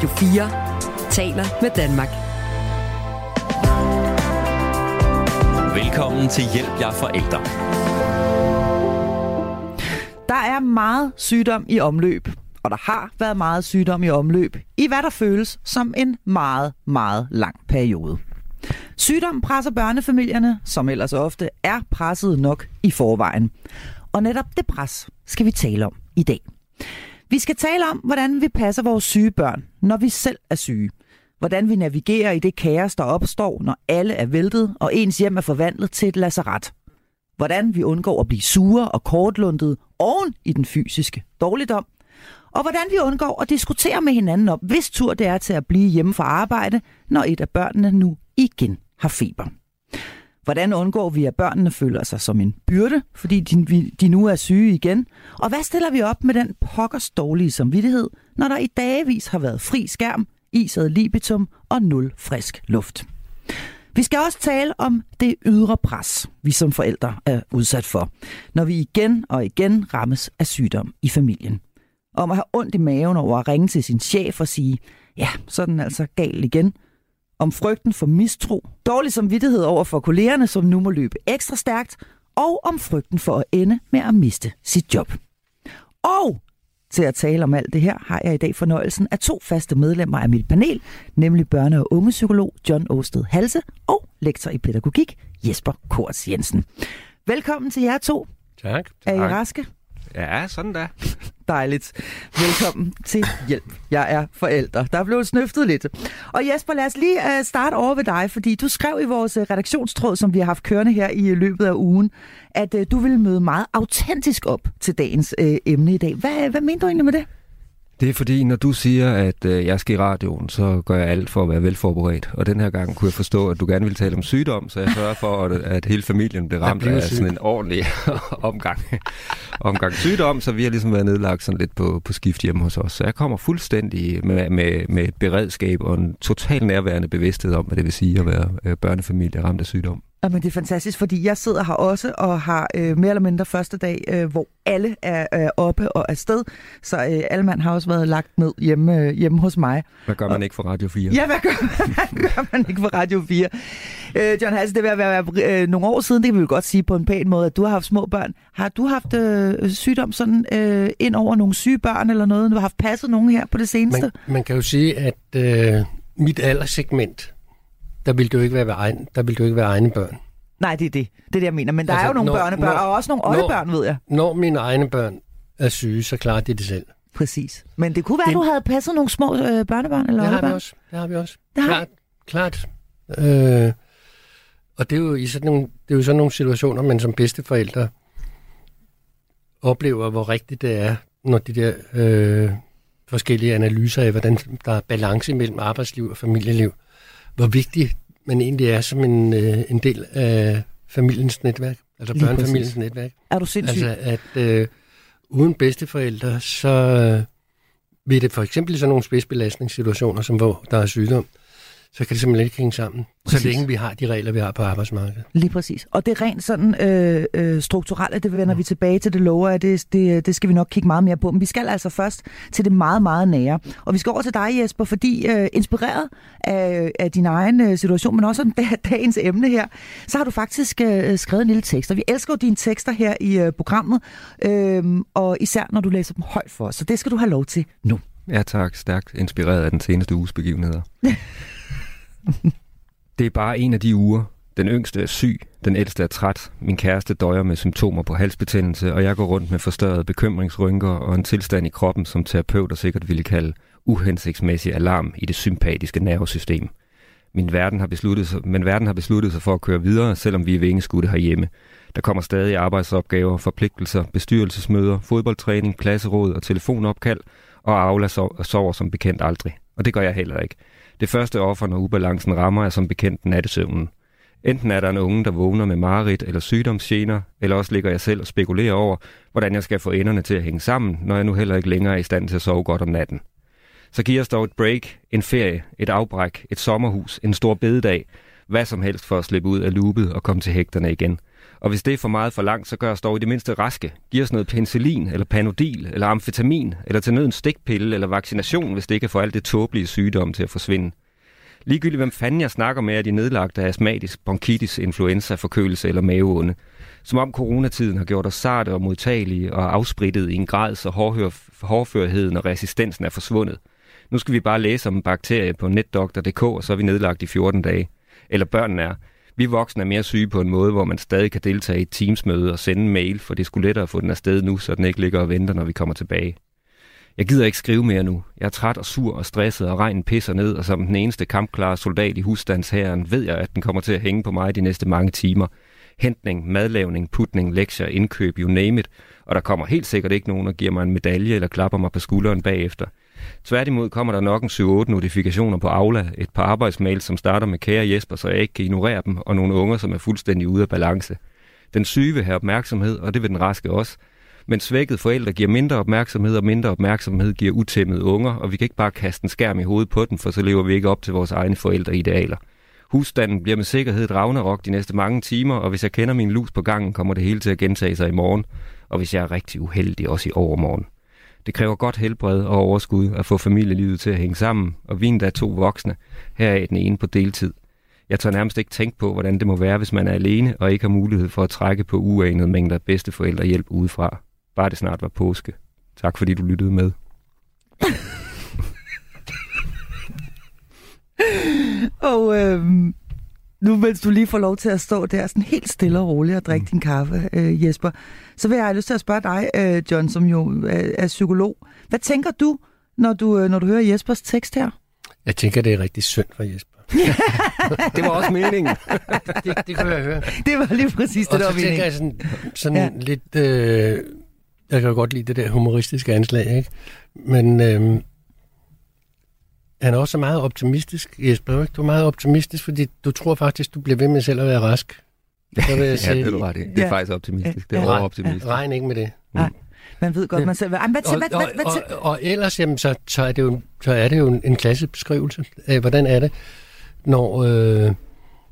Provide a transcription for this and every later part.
Radio 4 taler med Danmark. Velkommen til Hjælp jer forældre. Der er meget sygdom i omløb, og der har været meget sygdom i omløb, i hvad der føles som en meget, meget lang periode. Sygdom presser børnefamilierne, som ellers ofte er presset nok i forvejen. Og netop det pres skal vi tale om i dag. Vi skal tale om, hvordan vi passer vores syge børn, når vi selv er syge. Hvordan vi navigerer i det kaos, der opstår, når alle er væltet, og ens hjem er forvandlet til et lazaret. Hvordan vi undgår at blive sure og kortlundet oven i den fysiske dårligdom. Og hvordan vi undgår at diskutere med hinanden om, hvis tur det er til at blive hjemme fra arbejde, når et af børnene nu igen har feber. Hvordan undgår vi, at børnene føler sig som en byrde, fordi de, de nu er syge igen? Og hvad stiller vi op med den pokkers dårlige samvittighed, når der i dagevis har været fri skærm, iset libitum og nul frisk luft? Vi skal også tale om det ydre pres, vi som forældre er udsat for, når vi igen og igen rammes af sygdom i familien. Om at have ondt i maven over at ringe til sin chef og sige, ja, så er den altså gal igen – om frygten for mistro, dårlig samvittighed over for kollegerne, som nu må løbe ekstra stærkt, og om frygten for at ende med at miste sit job. Og til at tale om alt det her har jeg i dag fornøjelsen af to faste medlemmer af mit panel, nemlig børne- og ungepsykolog John Åsted Halse og lektor i pædagogik Jesper Kors Jensen. Velkommen til jer to. Tak. Er I raske? Ja, sådan da. Dejligt. Velkommen til Hjælp. Jeg er forælder. Der er blevet snøftet lidt. Og Jesper, lad os lige uh, starte over ved dig, fordi du skrev i vores øh, redaktionstråd, som vi har haft kørende her i løbet af ugen, at uh, du ville møde meget autentisk op til dagens uh, emne i dag. Hvad, hvad mener du egentlig med det? Det er fordi, når du siger, at øh, jeg skal i radioen, så gør jeg alt for at være velforberedt. Og den her gang kunne jeg forstå, at du gerne ville tale om sygdom, så jeg sørger for, at, at hele familien bliver ramt af syg. sådan en ordentlig omgang, omgang sygdom, så vi har ligesom været nedlagt sådan lidt på, på skift hjemme hos os. Så jeg kommer fuldstændig med, med, med et beredskab og en total nærværende bevidsthed om, hvad det vil sige at være øh, børnefamilie ramt af sygdom. Jamen, det er fantastisk, fordi jeg sidder her også og har øh, mere eller mindre første dag, øh, hvor alle er øh, oppe og afsted. Så øh, alle mand har også været lagt ned hjemme, øh, hjemme hos mig. Hvad gør man og, ikke for Radio 4? Ja, hvad gør, hvad gør man ikke for Radio 4? Øh, John Hasse, det vil være, være øh, nogle år siden, det kan vi jo godt sige på en pæn måde, at du har haft små børn. Har du haft øh, sygdom sådan øh, ind over nogle syge børn eller noget? Du har haft passet nogen her på det seneste? Man, man kan jo sige, at øh, mit alderssegment, der vil du ikke være, egen, der vil du ikke være egne børn. Nej, det er det. Det er det, jeg mener. Men der altså, er jo nogle når, børnebørn, når, og også nogle oldebørn, ved jeg. Når mine egne børn er syge, så klarer de det selv. Præcis. Men det kunne være, det... at du havde passet nogle små øh, børnebørn eller det har vi også. Det har vi også. Det har... Klart. klart. Øh, og det er, jo i sådan nogle, det er jo sådan nogle situationer, man som bedsteforældre oplever, hvor rigtigt det er, når de der øh, forskellige analyser af, hvordan der er balance mellem arbejdsliv og familieliv, hvor vigtigt man egentlig er som en, øh, en del af familiens netværk, altså Lige børnefamiliens præcis. netværk. Er du sindssyg? Altså at øh, uden bedsteforældre, så øh, vil det for eksempel i sådan nogle spidsbelastningssituationer, som hvor der er sygdom, så kan det simpelthen ikke hænge sammen, præcis. så længe vi har de regler, vi har på arbejdsmarkedet. Lige præcis. Og det er rent sådan øh, øh, strukturelle, det vender ja. vi tilbage til, det lover jeg, det, det, det skal vi nok kigge meget mere på. Men vi skal altså først til det meget, meget nære. Og vi skal over til dig, Jesper, fordi øh, inspireret af, af din egen øh, situation, men også om dagens emne her, så har du faktisk øh, skrevet en lille tekst. Og vi elsker jo dine tekster her i øh, programmet, øh, og især når du læser dem højt for os. Så det skal du have lov til nu. Ja tak, stærkt inspireret af den seneste uges begivenheder. det er bare en af de uger. Den yngste er syg, den ældste er træt, min kæreste døjer med symptomer på halsbetændelse, og jeg går rundt med forstørrede bekymringsrynker og en tilstand i kroppen, som terapeuter sikkert ville kalde uhensigtsmæssig alarm i det sympatiske nervesystem. Min verden har besluttet sig, men verden har besluttet sig for at køre videre, selvom vi er vingeskudte herhjemme. Der kommer stadig arbejdsopgaver, forpligtelser, bestyrelsesmøder, fodboldtræning, klasseråd og telefonopkald, og Aula sover som bekendt aldrig. Og det gør jeg heller ikke. Det første offer, når ubalancen rammer, er som bekendt nattesøvnen. Enten er der en unge, der vågner med mareridt eller sygdomsgener, eller også ligger jeg selv og spekulerer over, hvordan jeg skal få enderne til at hænge sammen, når jeg nu heller ikke længere er i stand til at sove godt om natten. Så giver os dog et break, en ferie, et afbræk, et sommerhus, en stor bededag, hvad som helst for at slippe ud af loopet og komme til hægterne igen. Og hvis det er for meget for langt, så gør os dog i det mindste raske. Giv os noget penicillin, eller panodil, eller amfetamin, eller til nøden stikpille, eller vaccination, hvis det ikke kan få alt det tåbelige sygdom til at forsvinde. Ligegyldigt hvem fanden jeg snakker med, er de nedlagt af astmatisk, bronkitis, influenza, forkølelse eller maveonde. Som om coronatiden har gjort os sarte og modtagelige og afsprittet i en grad, så hårdførheden og resistensen er forsvundet. Nu skal vi bare læse om en bakterie på netdoktor.dk, og så er vi nedlagt i 14 dage. Eller børnene er. Vi voksne er mere syge på en måde, hvor man stadig kan deltage i et teamsmøde og sende en mail, for det skulle lettere at få den afsted nu, så den ikke ligger og venter, når vi kommer tilbage. Jeg gider ikke skrive mere nu. Jeg er træt og sur og stresset, og regnen pisser ned, og som den eneste kampklare soldat i husstandshæren ved jeg, at den kommer til at hænge på mig de næste mange timer. Hentning, madlavning, putning, lektier, indkøb, you name it, og der kommer helt sikkert ikke nogen, der giver mig en medalje eller klapper mig på skulderen bagefter. Tværtimod kommer der nok en 7-8 notifikationer på Aula, et par arbejdsmails, som starter med kære Jesper, så jeg ikke kan ignorere dem, og nogle unger, som er fuldstændig ude af balance. Den syge vil have opmærksomhed, og det vil den raske også. Men svækket forældre giver mindre opmærksomhed, og mindre opmærksomhed giver utæmmede unger, og vi kan ikke bare kaste en skærm i hovedet på den, for så lever vi ikke op til vores egne forældreidealer. Husstanden bliver med sikkerhed et ravnerok de næste mange timer, og hvis jeg kender min lus på gangen, kommer det hele til at gentage sig i morgen, og hvis jeg er rigtig uheldig, også i overmorgen. Det kræver godt helbred og overskud at få familielivet til at hænge sammen, og vi er to voksne, her er den ene på deltid. Jeg tør nærmest ikke tænke på, hvordan det må være, hvis man er alene og ikke har mulighed for at trække på uanede mængder bedsteforældrehjælp udefra. Bare det snart var påske. Tak fordi du lyttede med. og øhm, nu mens du lige får lov til at stå der sådan helt stille og roligt og drikke mm. din kaffe, øh, Jesper, så vil jeg have lyst til at spørge dig, øh, John, som jo er, er psykolog. Hvad tænker du, når du, øh, når du hører Jespers tekst her? Jeg tænker, det er rigtig synd for Jesper. det var også meningen. det, det kunne jeg høre. Det var lige præcis det, der var meningen. Og så tænker jeg sådan, sådan ja. lidt... Øh, jeg kan jo godt lide det der humoristiske anslag, ikke? Men øh, han er også meget optimistisk, Jesper. Ikke? Du er meget optimistisk, fordi du tror faktisk, du bliver ved med selv at være rask. Så vil jeg sige, ja, det er ret. Det er faktisk optimistisk. Det er ja. overoptimistisk. Ja. Regn ikke med det. Mm. Nej. Man ved godt, man selv... Hvad, hvad, hvad, hvad, hvad, og, og, og ellers, jamen, så, så, er det jo, så er det jo en, en klassebeskrivelse af, hvordan er det, når øh,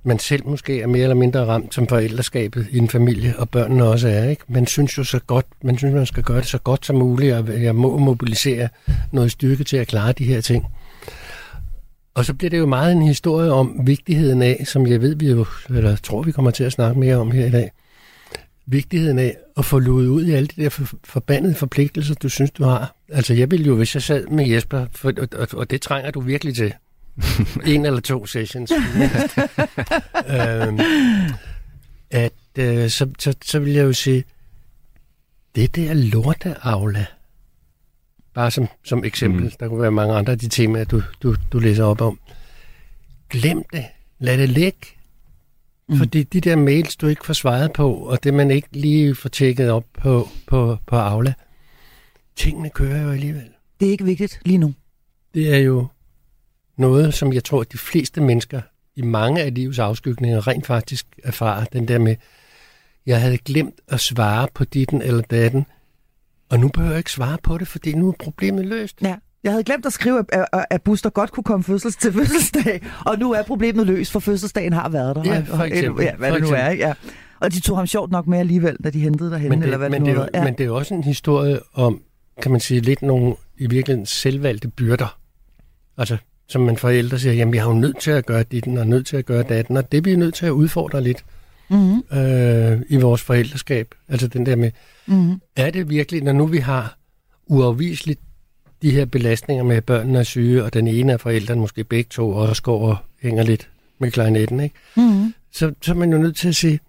man selv måske er mere eller mindre ramt som forældreskabet i en familie, og børnene også er. Ikke? Man synes jo så godt, man synes, man skal gøre det så godt som muligt, og jeg må mobilisere noget styrke til at klare de her ting. Og så bliver det jo meget en historie om vigtigheden af, som jeg ved, vi jo, eller tror, vi kommer til at snakke mere om her i dag, vigtigheden af at få luet ud i alle de der for, forbandede forpligtelser, du synes, du har. Altså, jeg ville jo, hvis jeg sad med Jesper, for, og, og, og det trænger du virkelig til, en eller to sessions, øhm, at øh, så, så, så vil jeg jo sige, det der lorte Aula, Bare som, som eksempel. Mm. Der kunne være mange andre af de temaer, du, du, du læser op om. Glem det. Lad det ligge. Mm. Fordi de der mails, du ikke får svaret på, og det man ikke lige får tjekket op på, på, på Aula, tingene kører jo alligevel. Det er ikke vigtigt lige nu. Det er jo noget, som jeg tror, at de fleste mennesker i mange af livets afskygninger rent faktisk erfarer. Den der med, jeg havde glemt at svare på ditten eller datten, og nu behøver jeg ikke svare på det, fordi nu er problemet løst. Ja. Jeg havde glemt at skrive, at, at Buster godt kunne komme fødsels til fødselsdag, og nu er problemet løst, for fødselsdagen har været der. Ja, for eksempel. Ja, hvad for det nu er, Ja. Og de tog ham sjovt nok med alligevel, da de hentede derhen, men det, eller hvad men det nu det er. Ja. Men det er også en historie om, kan man sige, lidt nogle i virkeligheden selvvalgte byrder. Altså, som man forældre siger, jamen vi har jo nødt til at gøre dit, og nødt til at gøre datten, og det bliver nødt til at udfordre lidt mm-hmm. øh, i vores forældreskab. Altså den der med, mm-hmm. er det virkelig, når nu vi har uafviseligt de her belastninger med, at børnene er syge, og den ene af forældrene, måske begge to, også går og hænger lidt med klarinetten, ikke? Mm-hmm. Så, så er man jo nødt til at sige,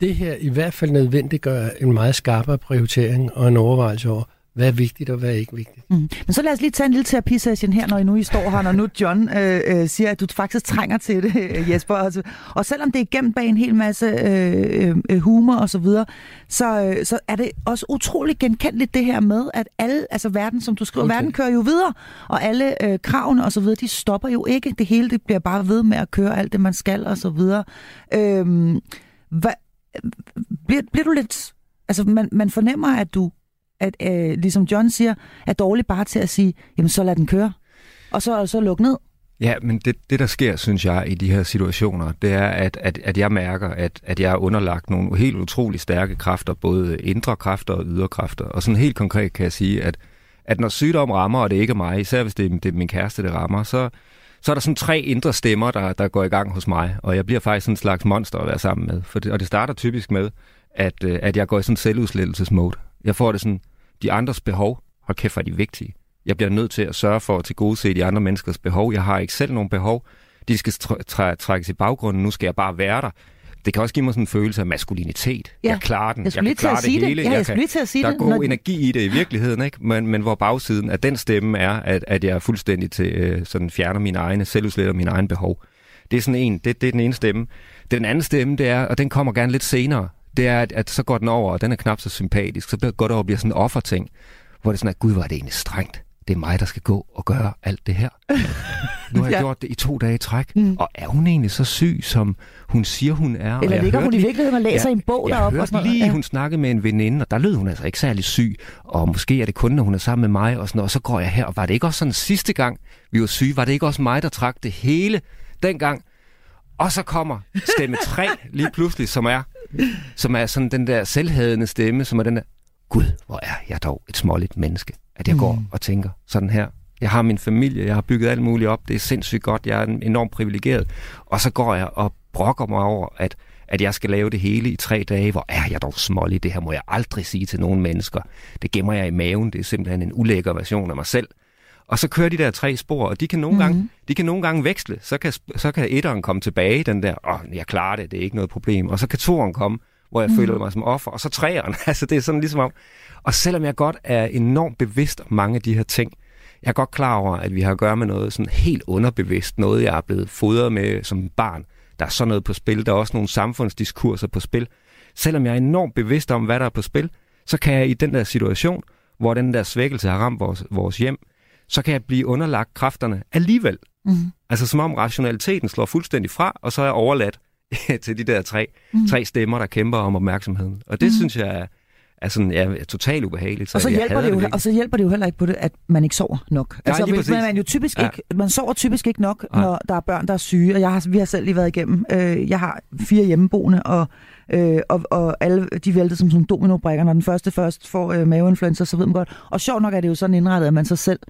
det her i hvert fald nødvendiggør en meget skarpere prioritering og en overvejelse over, hvad er vigtigt og hvad er ikke vigtigt. Mm. Men så lad os lige tage en lille terapisession her, når I nu I står her, når nu John øh, øh, siger, at du faktisk trænger til det, Jesper. Altså, og selvom det er gemt bag en hel masse øh, øh, humor og så videre, så, øh, så er det også utrolig genkendeligt det her med, at alle, altså verden, som du skriver, okay. verden kører jo videre, og alle øh, kravene og så videre, de stopper jo ikke. Det hele det bliver bare ved med at køre alt det, man skal og så videre. Øh, hvad, bliver, bliver du lidt... Altså, man, man fornemmer, at du at, øh, ligesom John siger, er dårlig bare til at sige, jamen så lad den køre. Og så, så lukke ned. Ja, men det, det der sker, synes jeg, i de her situationer, det er, at, at, at jeg mærker, at, at jeg er underlagt nogle helt utrolig stærke kræfter, både indre kræfter og ydre kræfter. Og sådan helt konkret kan jeg sige, at, at når sygdom rammer, og det ikke er mig, især hvis det er, det er min kæreste, det rammer, så, så er der sådan tre indre stemmer, der, der går i gang hos mig, og jeg bliver faktisk sådan en slags monster at være sammen med. For det, og det starter typisk med, at, øh, at jeg går i sådan en selvudslettelsesmode. Jeg får det sådan, de andres behov, hold kæft, er de vigtige. Jeg bliver nødt til at sørge for at tilgodese de andre menneskers behov. Jeg har ikke selv nogen behov. De skal træ- trækkes i baggrunden. Nu skal jeg bare være der. Det kan også give mig sådan en følelse af maskulinitet. Ja. Jeg klarer den. Jeg, jeg kan klare det hele. Det. Ja, jeg, jeg kan, til at sige der er god når... energi i det i virkeligheden, ikke? Men, men hvor bagsiden af den stemme er, at, at jeg er fuldstændig til, øh, sådan fjerner mine egne, selvudsletter mine egne behov. Det er sådan en, det, det er den ene stemme. Den anden stemme, det er, og den kommer gerne lidt senere, det er, at, at så går den over, og den er knap så sympatisk. Så går det over og bliver sådan en offerting, hvor det er sådan, at gud, var det egentlig strengt det er mig, der skal gå og gøre alt det her. Nu har jeg ja. gjort det i to dage i træk, mm. og er hun egentlig så syg, som hun siger, hun er? Eller og ligger hun i virkeligheden og læser ja, en bog jeg deroppe? Jeg hørte lige, ja. hun snakkede med en veninde, og der lød hun altså ikke særlig syg, og måske er det kun, når hun er sammen med mig, og, sådan, og så går jeg her, og var det ikke også sådan sidste gang, vi var syge, var det ikke også mig, der trak det hele dengang? Og så kommer stemme 3 lige pludselig, som er, som er sådan den der selvhadende stemme, som er den der, Gud, hvor er jeg dog et småligt menneske at jeg mm. går og tænker sådan her. Jeg har min familie, jeg har bygget alt muligt op, det er sindssygt godt, jeg er enormt privilegeret. Og så går jeg og brokker mig over, at, at jeg skal lave det hele i tre dage. Hvor er jeg dog smålig, det her må jeg aldrig sige til nogen mennesker. Det gemmer jeg i maven, det er simpelthen en ulækker version af mig selv. Og så kører de der tre spor, og de kan nogle, mm. gange, de kan nogle gange veksle. Så kan, så kan etteren komme tilbage, den der, åh, oh, jeg klarer det, det er ikke noget problem. Og så kan toeren komme, hvor jeg mm. føler mig som offer. Og så træeren, altså det er sådan ligesom om, og selvom jeg godt er enormt bevidst om mange af de her ting, jeg er godt klar over, at vi har at gøre med noget sådan helt underbevidst, noget jeg er blevet fodret med som barn. Der er sådan noget på spil, der er også nogle samfundsdiskurser på spil. Selvom jeg er enormt bevidst om, hvad der er på spil, så kan jeg i den der situation, hvor den der svækkelse har ramt vores, vores hjem, så kan jeg blive underlagt kræfterne alligevel. Mm. Altså som om rationaliteten slår fuldstændig fra, og så er jeg overladt til de der tre, mm. tre stemmer, der kæmper om opmærksomheden. Og det mm. synes jeg er, er sådan, ja, totalt ubehageligt. Så og, så hjælper det jo, det og så hjælper det jo heller ikke på det, at man ikke sover nok. Nej, altså, hvis, man, man, jo typisk ja. ikke, man sover typisk ikke nok, Nej. når der er børn, der er syge. Og jeg har, vi har selv lige været igennem. Øh, jeg har fire hjemmeboende, og øh, og, og alle de vælter som sådan dominobrikker. Når den første først får øh, maveinfluenza, så ved man godt. Og sjovt nok er det jo sådan indrettet, at man så selv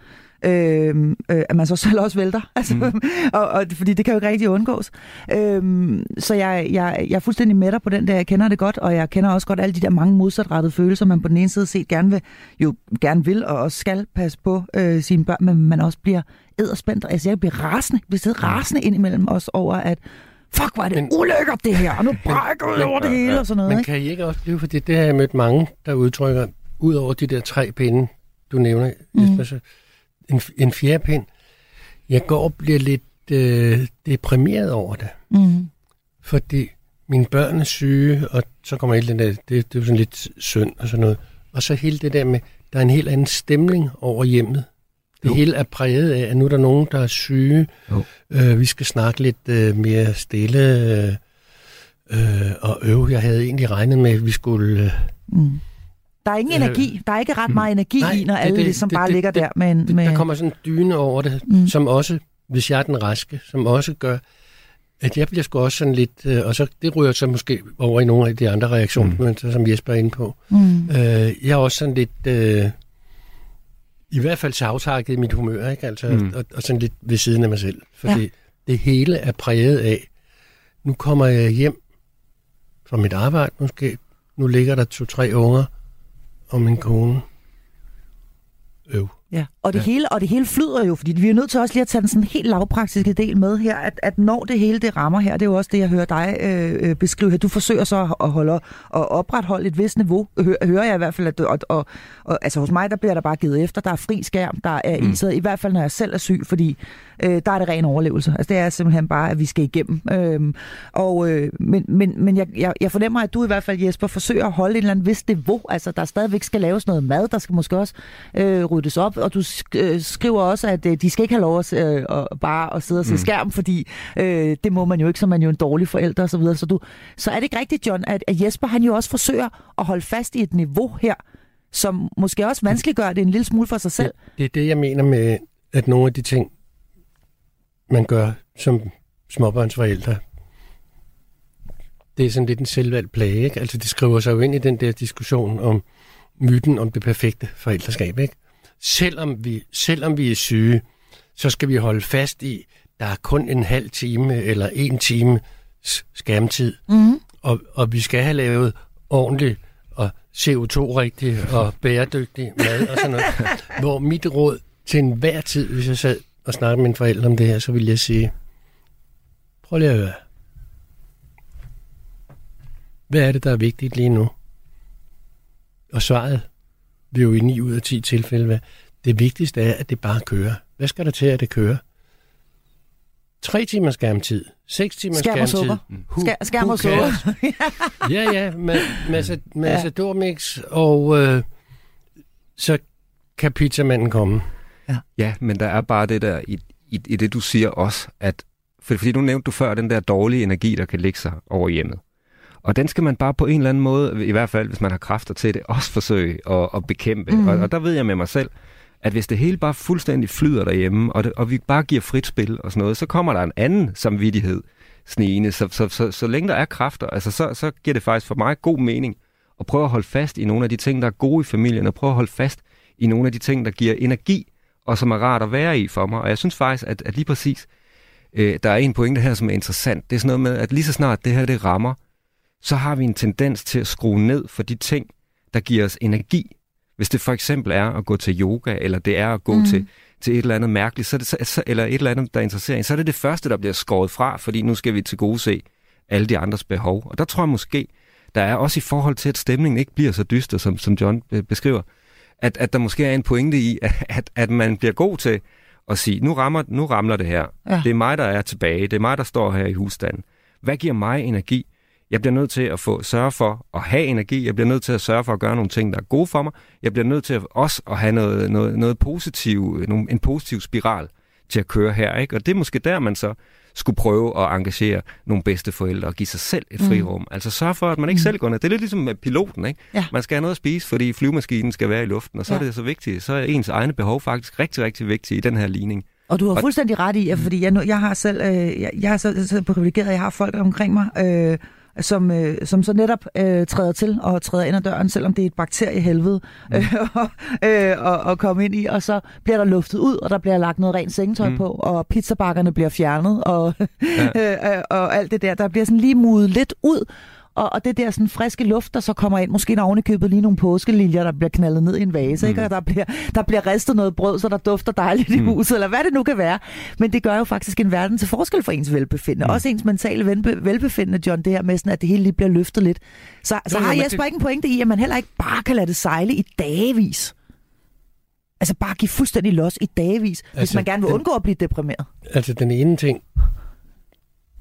øh, øh, at man så selv også vælter. Altså, mm. og, og, fordi det kan jo ikke rigtig undgås. Øh, så jeg, jeg, jeg er fuldstændig med dig på den der. Jeg kender det godt, og jeg kender også godt alle de der mange modsatrettede følelser, man på den ene side set gerne vil, jo gerne vil og også skal passe på øh, sine børn, men man også bliver edderspændt. Altså jeg bliver rasende, jeg bliver rasende ind imellem os over, at fuck, er det men, ulækkert det her, og nu brækker ud over det hele og sådan noget. Men kan I ikke også blive, fordi det har jeg mødt mange, der udtrykker, ud over de der tre pinde, du nævner, mm. Jesper, en, en fjerde pind. Jeg går og bliver lidt øh, deprimeret over det. Mm. Fordi mine børn er syge, og så kommer hele den der, det, det er jo sådan lidt synd og sådan noget. Og så hele det der med, der er en helt anden stemning over hjemmet. Det jo. hele er præget af, at nu er der nogen, der er syge. Øh, vi skal snakke lidt øh, mere stille øh, og øve. Jeg havde egentlig regnet med, at vi skulle... Øh, mm der er ingen øh, energi. Der er ikke ret meget energi nej, i, når det, alle det, ligesom det, bare det, ligger det, der med en... Med... Der kommer sådan en dyne over det, mm. som også, hvis jeg er den raske, som også gør, at jeg bliver sgu også sådan lidt... Øh, og så det ryger så måske over i nogle af de andre reaktioner, mm. som Jesper er inde på. Mm. Øh, jeg er også sådan lidt... Øh, i hvert fald savtakket i mit humør, ikke? Altså, mm. og, og sådan lidt ved siden af mig selv. Fordi ja. det hele er præget af, nu kommer jeg hjem fra mit arbejde måske, nu ligger der to-tre unger, og min kone. Øv. Ja, og det, ja. hele, og det hele flyder jo, fordi vi er nødt til også lige at tage den sådan helt lavpraktiske del med her, at, at når det hele det rammer her, det er jo også det, jeg hører dig øh, øh beskrive her. Du forsøger så at, holde, at opretholde et vist niveau, Hør, hører jeg i hvert fald. At, og, og, og, altså hos mig, der bliver der bare givet efter. Der er fri skærm, der er mm. iset, i hvert fald når jeg selv er syg, fordi øh, der er det ren overlevelse. Altså det er simpelthen bare, at vi skal igennem. Øh, og, øh, men men, men jeg, jeg, jeg fornemmer, at du i hvert fald, Jesper, forsøger at holde et eller andet vist niveau. Altså der stadigvæk skal laves noget mad, der skal måske også øh, ryddes op, og du øh, skriver også, at øh, de skal ikke have lov at, øh, bare at sidde og se mm. skærm, fordi øh, det må man jo ikke, så man er jo en dårlig forælder osv. Så, videre. så, du, så er det ikke rigtigt, John, at, at Jesper han jo også forsøger at holde fast i et niveau her, som måske også vanskeliggør det en lille smule for sig selv. Det, det er det, jeg mener med, at nogle af de ting, man gør som småbørnsforældre. Det er sådan lidt en selvvalgt plage, ikke? Altså, det skriver sig jo ind i den der diskussion om myten om det perfekte forældreskab, ikke? Selvom vi, selvom vi er syge, så skal vi holde fast i, der er kun en halv time eller en time skærmtid. Mm. Og, og vi skal have lavet ordentligt og CO2-rigtig og bæredygtig mad og sådan noget. Hvor mit råd til enhver tid, hvis jeg sad og snakkede med mine forældre om det her, så ville jeg sige, prøv lige at høre. Hvad er det, der er vigtigt lige nu? Og svaret vil jo i 9 ud af 10 tilfælde være, det vigtigste er, at det bare kører. Hvad skal der til, at det kører? 3 timer skærmtid, 6 timer skærm skærmtid. Who, Skær, skærm og sukker. ja, ja, masse, masse ja. Dormix, og øh, så kan pizzamanden komme. Ja. ja, men der er bare det der i, i, i det, du siger også, at for, fordi du nævnte du før den der dårlige energi, der kan ligge sig over hjemmet. Og den skal man bare på en eller anden måde, i hvert fald hvis man har kræfter til det, også forsøge at, at bekæmpe. Mm. Og, og der ved jeg med mig selv, at hvis det hele bare fuldstændig flyder derhjemme, og, det, og vi bare giver frit spil og sådan noget, så kommer der en anden samvittighed snigende. Så, så, så, så længe der er kræfter, altså, så, så giver det faktisk for mig god mening at prøve at holde fast i nogle af de ting, der er gode i familien, og prøve at holde fast i nogle af de ting, der giver energi, og som er rart at være i for mig. Og jeg synes faktisk, at, at lige præcis, øh, der er en pointe her, som er interessant. Det er sådan noget med, at lige så snart det her det rammer, så har vi en tendens til at skrue ned for de ting, der giver os energi. Hvis det for eksempel er at gå til yoga, eller det er at gå mm. til, til et eller andet mærkeligt, så det, så, eller et eller andet, der interesserer en, så er det det første, der bliver skåret fra, fordi nu skal vi til gode se alle de andres behov. Og der tror jeg måske, der er også i forhold til, at stemningen ikke bliver så dyster, som, som John beskriver, at, at der måske er en pointe i, at, at man bliver god til at sige, nu, rammer, nu ramler det her. Ja. Det er mig, der er tilbage. Det er mig, der står her i husstanden. Hvad giver mig energi? Jeg bliver nødt til at få sørge for at have energi. Jeg bliver nødt til at sørge for at gøre nogle ting, der er gode for mig. Jeg bliver nødt til at også at have noget, noget, noget positiv, en positiv spiral til at køre her. Ikke? Og det er måske der, man så skulle prøve at engagere nogle bedste forældre og give sig selv et frirum. Mm. Altså sørge for, at man ikke mm. selv går ned. Det er lidt ligesom med piloten. Ikke? Ja. Man skal have noget at spise, fordi flyvemaskinen skal være i luften, og så ja. er det så vigtigt. Så er ens egne behov faktisk rigtig, rigtig vigtige i den her ligning. Og du har fuldstændig ret i, at fordi jeg, jeg har selv, øh, jeg, jeg er så, så privilegeret, jeg har folk omkring mig, øh, som, øh, som så netop øh, træder til og træder ind ad døren, selvom det er et bakteriehelvede mm. øh, øh, at komme ind i, og så bliver der luftet ud, og der bliver lagt noget rent sengetøj mm. på, og pizzabakkerne bliver fjernet, og, ja. øh, og alt det der. Der bliver sådan lige mudet lidt ud, og, og det der sådan friske luft, der så kommer ind, måske når ovenikøbet lige nogle påskeliljer, der bliver knaldet ned i en vase, mm. ikke? og der bliver, der bliver ristet noget brød, så der dufter dejligt mm. i huset, eller hvad det nu kan være. Men det gør jo faktisk en verden til forskel for ens velbefindende. Mm. Også ens mentale velbefindende, John, det her med sådan, at det hele lige bliver løftet lidt. Så, så har Jesper det... ikke en pointe i, at man heller ikke bare kan lade det sejle i dagevis. Altså bare give fuldstændig los i dagevis, altså, hvis man gerne vil den, undgå at blive deprimeret. Altså den ene ting,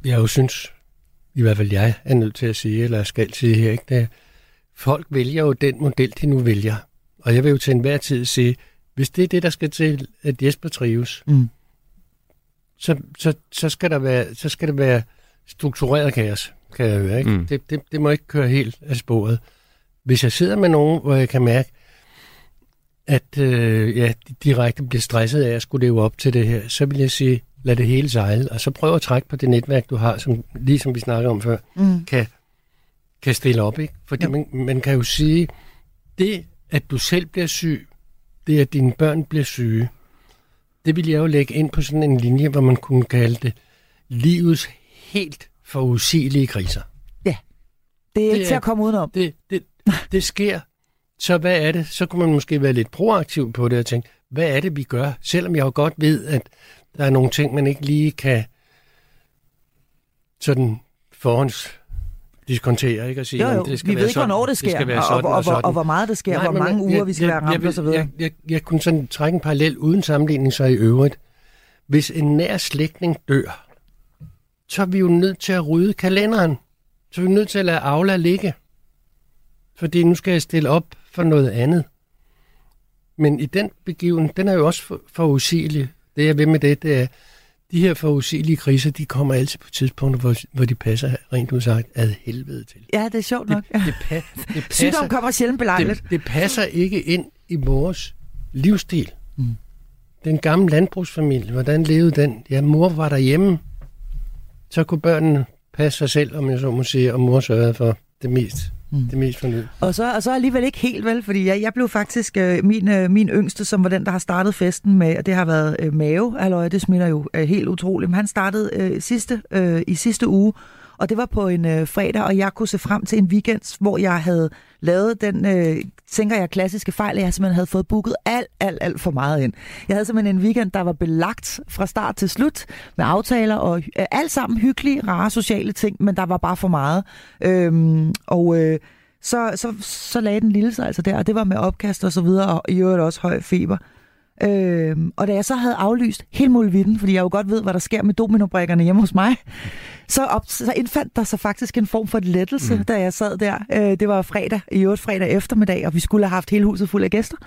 jeg jo synes, i hvert fald jeg er nødt til at sige, eller skal sige her, ikke? Det er, folk vælger jo den model, de nu vælger. Og jeg vil jo til enhver tid sige, hvis det er det, der skal til, at Jesper trives, mm. så, så, så, skal der være, så skal det være struktureret kaos, kan jeg høre. Ikke? Mm. Det, det, det må ikke køre helt af sporet. Hvis jeg sidder med nogen, hvor jeg kan mærke, at øh, ja, de direkte bliver stresset af at skulle leve op til det her, så vil jeg sige, lad det hele sejle, og så prøv at trække på det netværk, du har, som, lige som vi snakkede om før, mm. kan, kan stille op. Ikke? Fordi man, man kan jo sige, det at du selv bliver syg, det at dine børn bliver syge, det vil jeg jo lægge ind på sådan en linje, hvor man kunne kalde det livets helt forudsigelige kriser. Ja, det er det ikke er, til at komme udenom. Det, det, det sker. Så hvad er det? Så kunne man måske være lidt proaktiv på det og tænke, hvad er det, vi gør? Selvom jeg jo godt ved, at der er nogle ting, man ikke lige kan sådan forhånds diskontere, ikke? Og sige, jo, jo. det skal vi være ved ikke, hvornår det sker, det skal være sådan og, og, og, og, og, hvor meget det sker, Nej, hvor mange jeg, uger vi skal jeg, være ramt og så videre. Jeg, jeg, jeg kunne sådan trække en parallel uden sammenligning så i øvrigt. Hvis en nær slægtning dør, så er vi jo nødt til at rydde kalenderen. Så er vi nødt til at lade Aula ligge. Fordi nu skal jeg stille op for noget andet. Men i den begivenhed, den er jo også for usigelig. Det jeg ved med det, det er, de her forudsigelige kriser, de kommer altid på tidspunkter, hvor, hvor de passer rent udsagt ad helvede til. Ja, det er sjovt nok. Det, det, pa, det passer, Sygdom kommer sjældent belejligt. Det, det passer ikke ind i vores livsstil. Mm. det er en gammel landbrugsfamilie. Hvordan levede den? Ja, mor var derhjemme. Så kunne børnene passe sig selv, om jeg så må sige, og mor sørgede for det mest Mm. Det mest fornød. Og så, og så alligevel ikke helt vel, fordi jeg, jeg blev faktisk øh, min, øh, min yngste, som var den, der har startet festen med, og det har været øh, Mave, halløj, det smitter jo øh, helt utroligt, men han startede øh, sidste, øh, i sidste uge, og det var på en øh, fredag, og jeg kunne se frem til en weekend, hvor jeg havde lavet den, øh, tænker jeg, klassiske fejl, at jeg simpelthen havde fået booket alt, alt, alt for meget ind. Jeg havde simpelthen en weekend, der var belagt fra start til slut med aftaler og øh, alt sammen hyggelige, rare sociale ting, men der var bare for meget. Øhm, og øh, så, så, så lagde den lille sig altså der, og det var med opkast og så videre, og i øvrigt også høj feber. Øhm, og da jeg så havde aflyst hele muligheden, fordi jeg jo godt ved, hvad der sker med dominobrikkerne hjemme hos mig, så, op, så indfandt der sig faktisk en form for lettelse, mm. da jeg sad der. Øh, det var fredag, i øvrigt fredag eftermiddag, og vi skulle have haft hele huset fuld af gæster.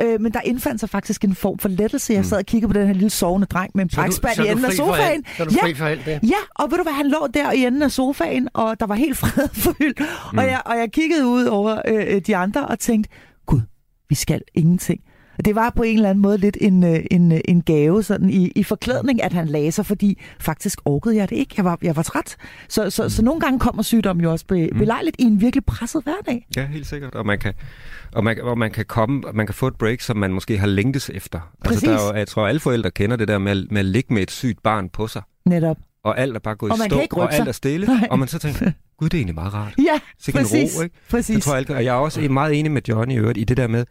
Øh, men der indfandt sig faktisk en form for lettelse. Jeg mm. sad og kiggede på den her lille sovende dreng med en brækspand i enden af sofaen. Så du fri for alt det? Ja, og ved du hvad, han lå der i enden af sofaen, og der var helt fredfyldt. Mm. Og, jeg, og jeg kiggede ud over øh, de andre og tænkte, gud, vi skal ingenting. Det var på en eller anden måde lidt en, øh, en, øh, en gave sådan i, i forklædning, at han lagde sig, fordi faktisk orkede jeg det ikke. Jeg var, jeg var træt. Så, så, så nogle gange kommer sygdom jo også be, mm. belejligt i en virkelig presset hverdag. Ja, helt sikkert. Og man kan, og man, og man kan komme, man kan få et break, som man måske har længtes efter. Præcis. Altså, der er jo, jeg tror, alle forældre kender det der med, med at ligge med et sygt barn på sig. Netop. Og alt er bare gået i stå, og alt er stille, Nej. og man så tænker, gud, det er egentlig meget rart. Ja, så præcis. ro, ikke? præcis. Det tror jeg, og jeg er også meget enig med Johnny i øvrigt i det der med,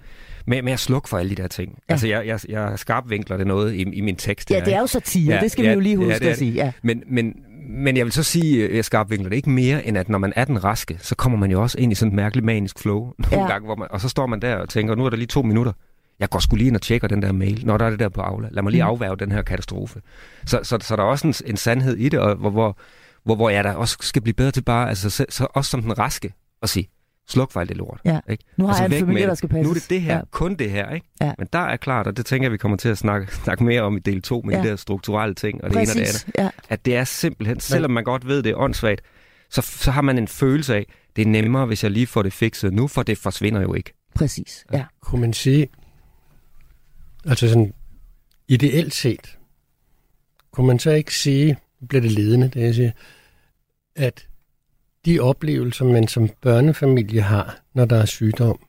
med, med at slukke for alle de der ting. Ja. Altså, jeg, jeg, jeg skarpvinkler det noget i, i min tekst. Ja, det er jo satire, ja, det skal ja, vi jo lige huske ja, at sige. Ja. Men, men, men jeg vil så sige, at jeg skarpvinkler det ikke mere, end at når man er den raske, så kommer man jo også ind i sådan et mærkeligt manisk flow nogle ja. gange, hvor man, og så står man der og tænker, nu er der lige to minutter. Jeg går skulle lige ind og tjekker den der mail, når der er det der på Aula. Lad mig lige mm. afværge den her katastrofe. Så, så, så der er også en, en sandhed i det, og hvor, hvor, hvor, hvor jeg da også skal blive bedre til bare, altså så, så også som den raske, at sige, sluk for alt det lort. Ja. Ikke? Nu har altså, jeg en familie, der skal passe. Nu er det det her, ja. kun det her. Ikke? Ja. Men der er klart, og det tænker jeg, vi kommer til at snakke, snakke mere om i del 2 med ja. de der strukturelle ting, og det Præcis. ene og det andet. Ja. At det er simpelthen, selvom man godt ved, det er åndssvagt, så, så har man en følelse af, det er nemmere, hvis jeg lige får det fikset nu, for det forsvinder jo ikke. Præcis, ja. Kunne man sige, altså sådan ideelt set, kunne man så ikke sige, bliver det ledende, det jeg siger, at de oplevelser, man som børnefamilie har, når der er sygdom,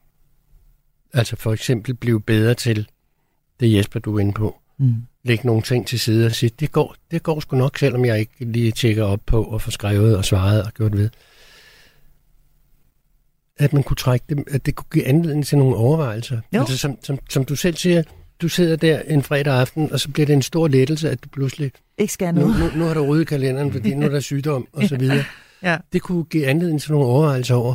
altså for eksempel blive bedre til det Jesper, du er inde på, mm. lægge nogle ting til side og sige, det går, det går sgu nok, selvom jeg ikke lige tjekker op på og får skrevet og svaret og gjort ved. At man kunne trække det, at det kunne give anledning til nogle overvejelser. Jo. Altså, som, som, som du selv siger, du sidder der en fredag aften, og så bliver det en stor lettelse, at du pludselig... Ikke skal Nu, noget. nu, nu har du ryddet kalenderen, fordi nu er der sygdom, og så videre. Ja. Det kunne give anledning til nogle overvejelser over,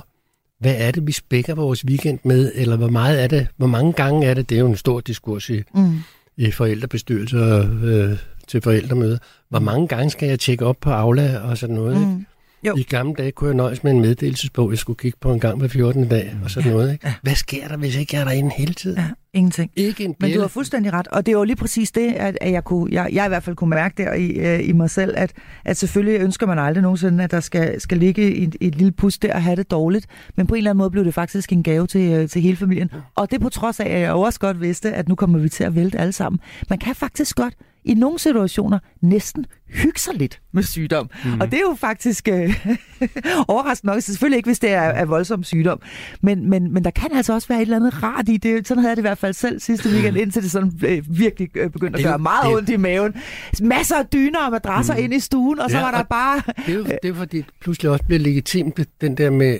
hvad er det, vi spækker vores weekend med, eller hvor meget er det, hvor mange gange er det, det er jo en stor diskurs i, Mm. i forældrebestyrelser øh, til forældremøder. Hvor mange gange skal jeg tjekke op på Aula og sådan noget, ikke? Jo. I gamle dage kunne jeg nøjes med en meddelelsesbog, jeg skulle kigge på en gang hver 14. dag og sådan noget. Ikke? Hvad sker der, hvis ikke jeg er derinde hele tiden? Ja, ingenting. Ikke en Men du har fuldstændig ret, og det er jo lige præcis det, at, at jeg, kunne, jeg, jeg i hvert fald kunne mærke der i, øh, i mig selv, at, at selvfølgelig ønsker man aldrig nogensinde, at der skal, skal ligge et, et lille pus der og have det dårligt, men på en eller anden måde blev det faktisk en gave til, øh, til hele familien. Og det på trods af, at jeg også godt vidste, at nu kommer vi til at vælte alle sammen. Man kan faktisk godt i nogle situationer næsten hygge sig lidt med sygdom. Mm. Og det er jo faktisk øh, overraskende nok. Selvfølgelig ikke, hvis det er, er voldsom sygdom. Men, men, men der kan altså også være et eller andet rart i det. Sådan havde jeg det i hvert fald selv sidste weekend, indtil det sådan øh, virkelig øh, begyndte at Det gøre meget det ondt i maven. Masser af dyner og madrasser mm. ind i stuen, og så Ja, var der bare... Det er jo det er, fordi det pludselig også bliver legitimt, den der med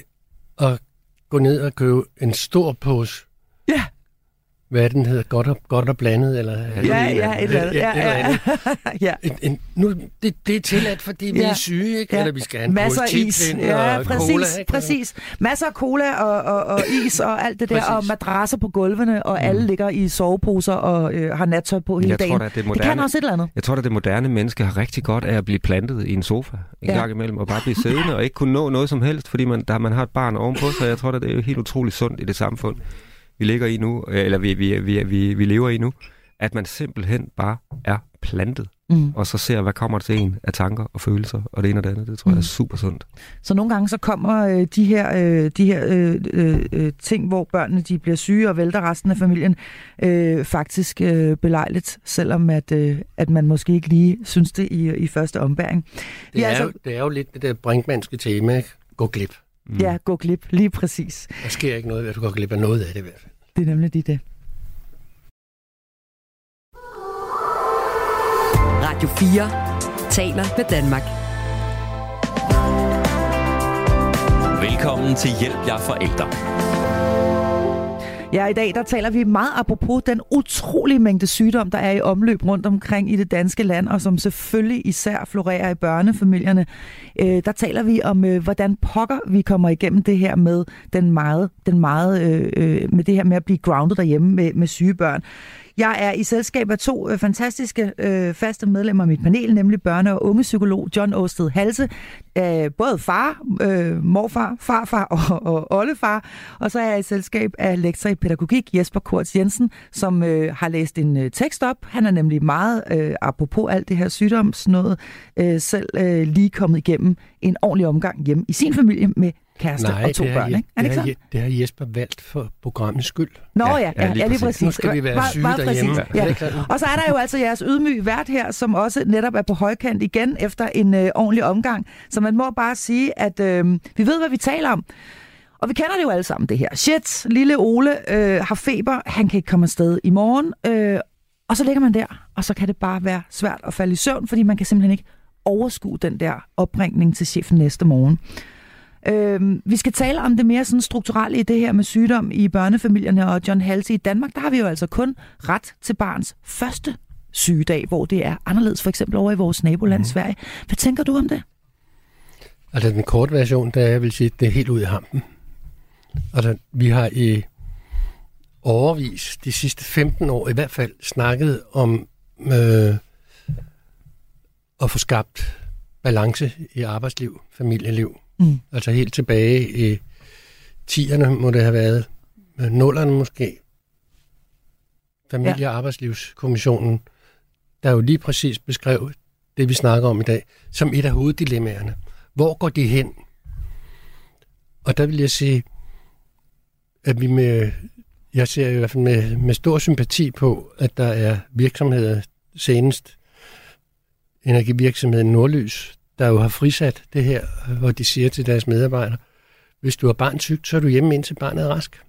at gå ned og købe en stor pose. Ja. Hvad er den hedder? Godt og, godt og blandet? Eller, Ja, ja, et eller andet. Ja, eller ja, andet. ja. En, en, nu, det, det er tilladt, fordi vi Ja. er syge, ikke? Ja. Eller vi skal have en Masser af is. Ja, og præcis, cola. Ikke? præcis. Masser af cola og, og, og is og alt det der, Præcis. og madrasser på gulvene, og alle ligger i soveposer og øh, har nattøj på hele Jeg dagen. tror da, at det det kan moderne- også et eller andet. Jeg tror, at det moderne menneske har rigtig godt af at blive plantet i en sofa en Ja. ja. gang imellem, og bare blive siddende og ikke kunne nå noget som helst, fordi man, der, man har et barn ovenpå sig. Jeg tror, at det er helt utroligt sundt i det samfund, vi ligger i nu, øh, eller vi, vi, vi, vi, vi lever i nu, at man simpelthen bare er plantet mm. og så ser, hvad kommer til en af tanker og følelser, og det ene og det andet. Det tror mm. jeg er mm. super sundt. Så nogle gange så kommer øh, de her, øh, de her øh, øh, øh, ting, hvor børnene de bliver syge og vælter resten af familien, øh, faktisk øh, belejligt, selvom at, øh, at man måske ikke lige synes det i, i første ombæring. Det er, altså, jo, det er jo lidt det der brinkmandske tema, gå glip. Mm. Ja, gå glip, lige præcis. Der sker ikke noget, at du går glip af noget af det i hvert fald. Det er nemlig det. det. Radio 4 taler med Danmark. Velkommen til Hjælp jer forældre. Ja, i dag der taler vi meget apropos den utrolige mængde sygdom, der er i omløb rundt omkring i det danske land, og som selvfølgelig især florerer i børnefamilierne. Øh, der taler vi om, øh, hvordan pokker vi kommer igennem det her med den meget, den meget øh, øh med det her med at blive grounded derhjemme med, med syge børn. Jeg er i selskab af to øh, fantastiske øh, faste medlemmer af mit panel, nemlig børne- og ungepsykolog John Åsted Halse, øh, både far, øh, morfar, farfar og, og oldefar, og så er jeg i selskab af lektor i pædagogik Jesper Kurz Jensen, som øh, har læst en øh, tekst op. Han er nemlig meget, øh, apropos alt det her sygdomsnået, øh, selv øh, lige kommet igennem en ordentlig omgang hjemme i sin familie med kæreste Nej, og to det børn, ikke? Er det, det, ikke det har Jesper valgt for programmets skyld. Nå ja, ja, ja, lige, ja, lige præcis. Nu skal vi være syge bare derhjemme. Ja. Ja. Og så er der jo altså jeres ydmyge vært her, som også netop er på højkant igen efter en øh, ordentlig omgang. Så man må bare sige, at øh, vi ved, hvad vi taler om. Og vi kender det jo alle sammen, det her. Shit, lille Ole øh, har feber, han kan ikke komme afsted i morgen. Øh, og så ligger man der, og så kan det bare være svært at falde i søvn, fordi man kan simpelthen ikke overskue den der opringning til chefen næste morgen. Øh, vi skal tale om det mere sådan strukturelle i det her med sygdom i børnefamilierne, og John Halse i Danmark, der har vi jo altså kun ret til barns første sygedag, hvor det er anderledes for eksempel over i vores naboland mm. Sverige. Hvad tænker du om det? Altså den korte version, der jeg vil sige, det er helt ud i hampen. Altså vi har i overvis, de sidste 15 år i hvert fald, snakket om øh, at få skabt balance i arbejdsliv, familieliv. Mm. Altså helt tilbage i 10'erne må det have været, øh, nullerne måske, Familie- og Arbejdslivskommissionen, der jo lige præcis beskrev det, vi snakker om i dag, som et af hoveddilemmaerne. Hvor går de hen? Og der vil jeg sige, at vi med, jeg ser i hvert fald med, med stor sympati på, at der er virksomheder, senest energivirksomheden Nordlys, der jo har frisat det her, hvor de siger til deres medarbejdere, hvis du har barn sygt, så er du hjemme indtil barnet er rask.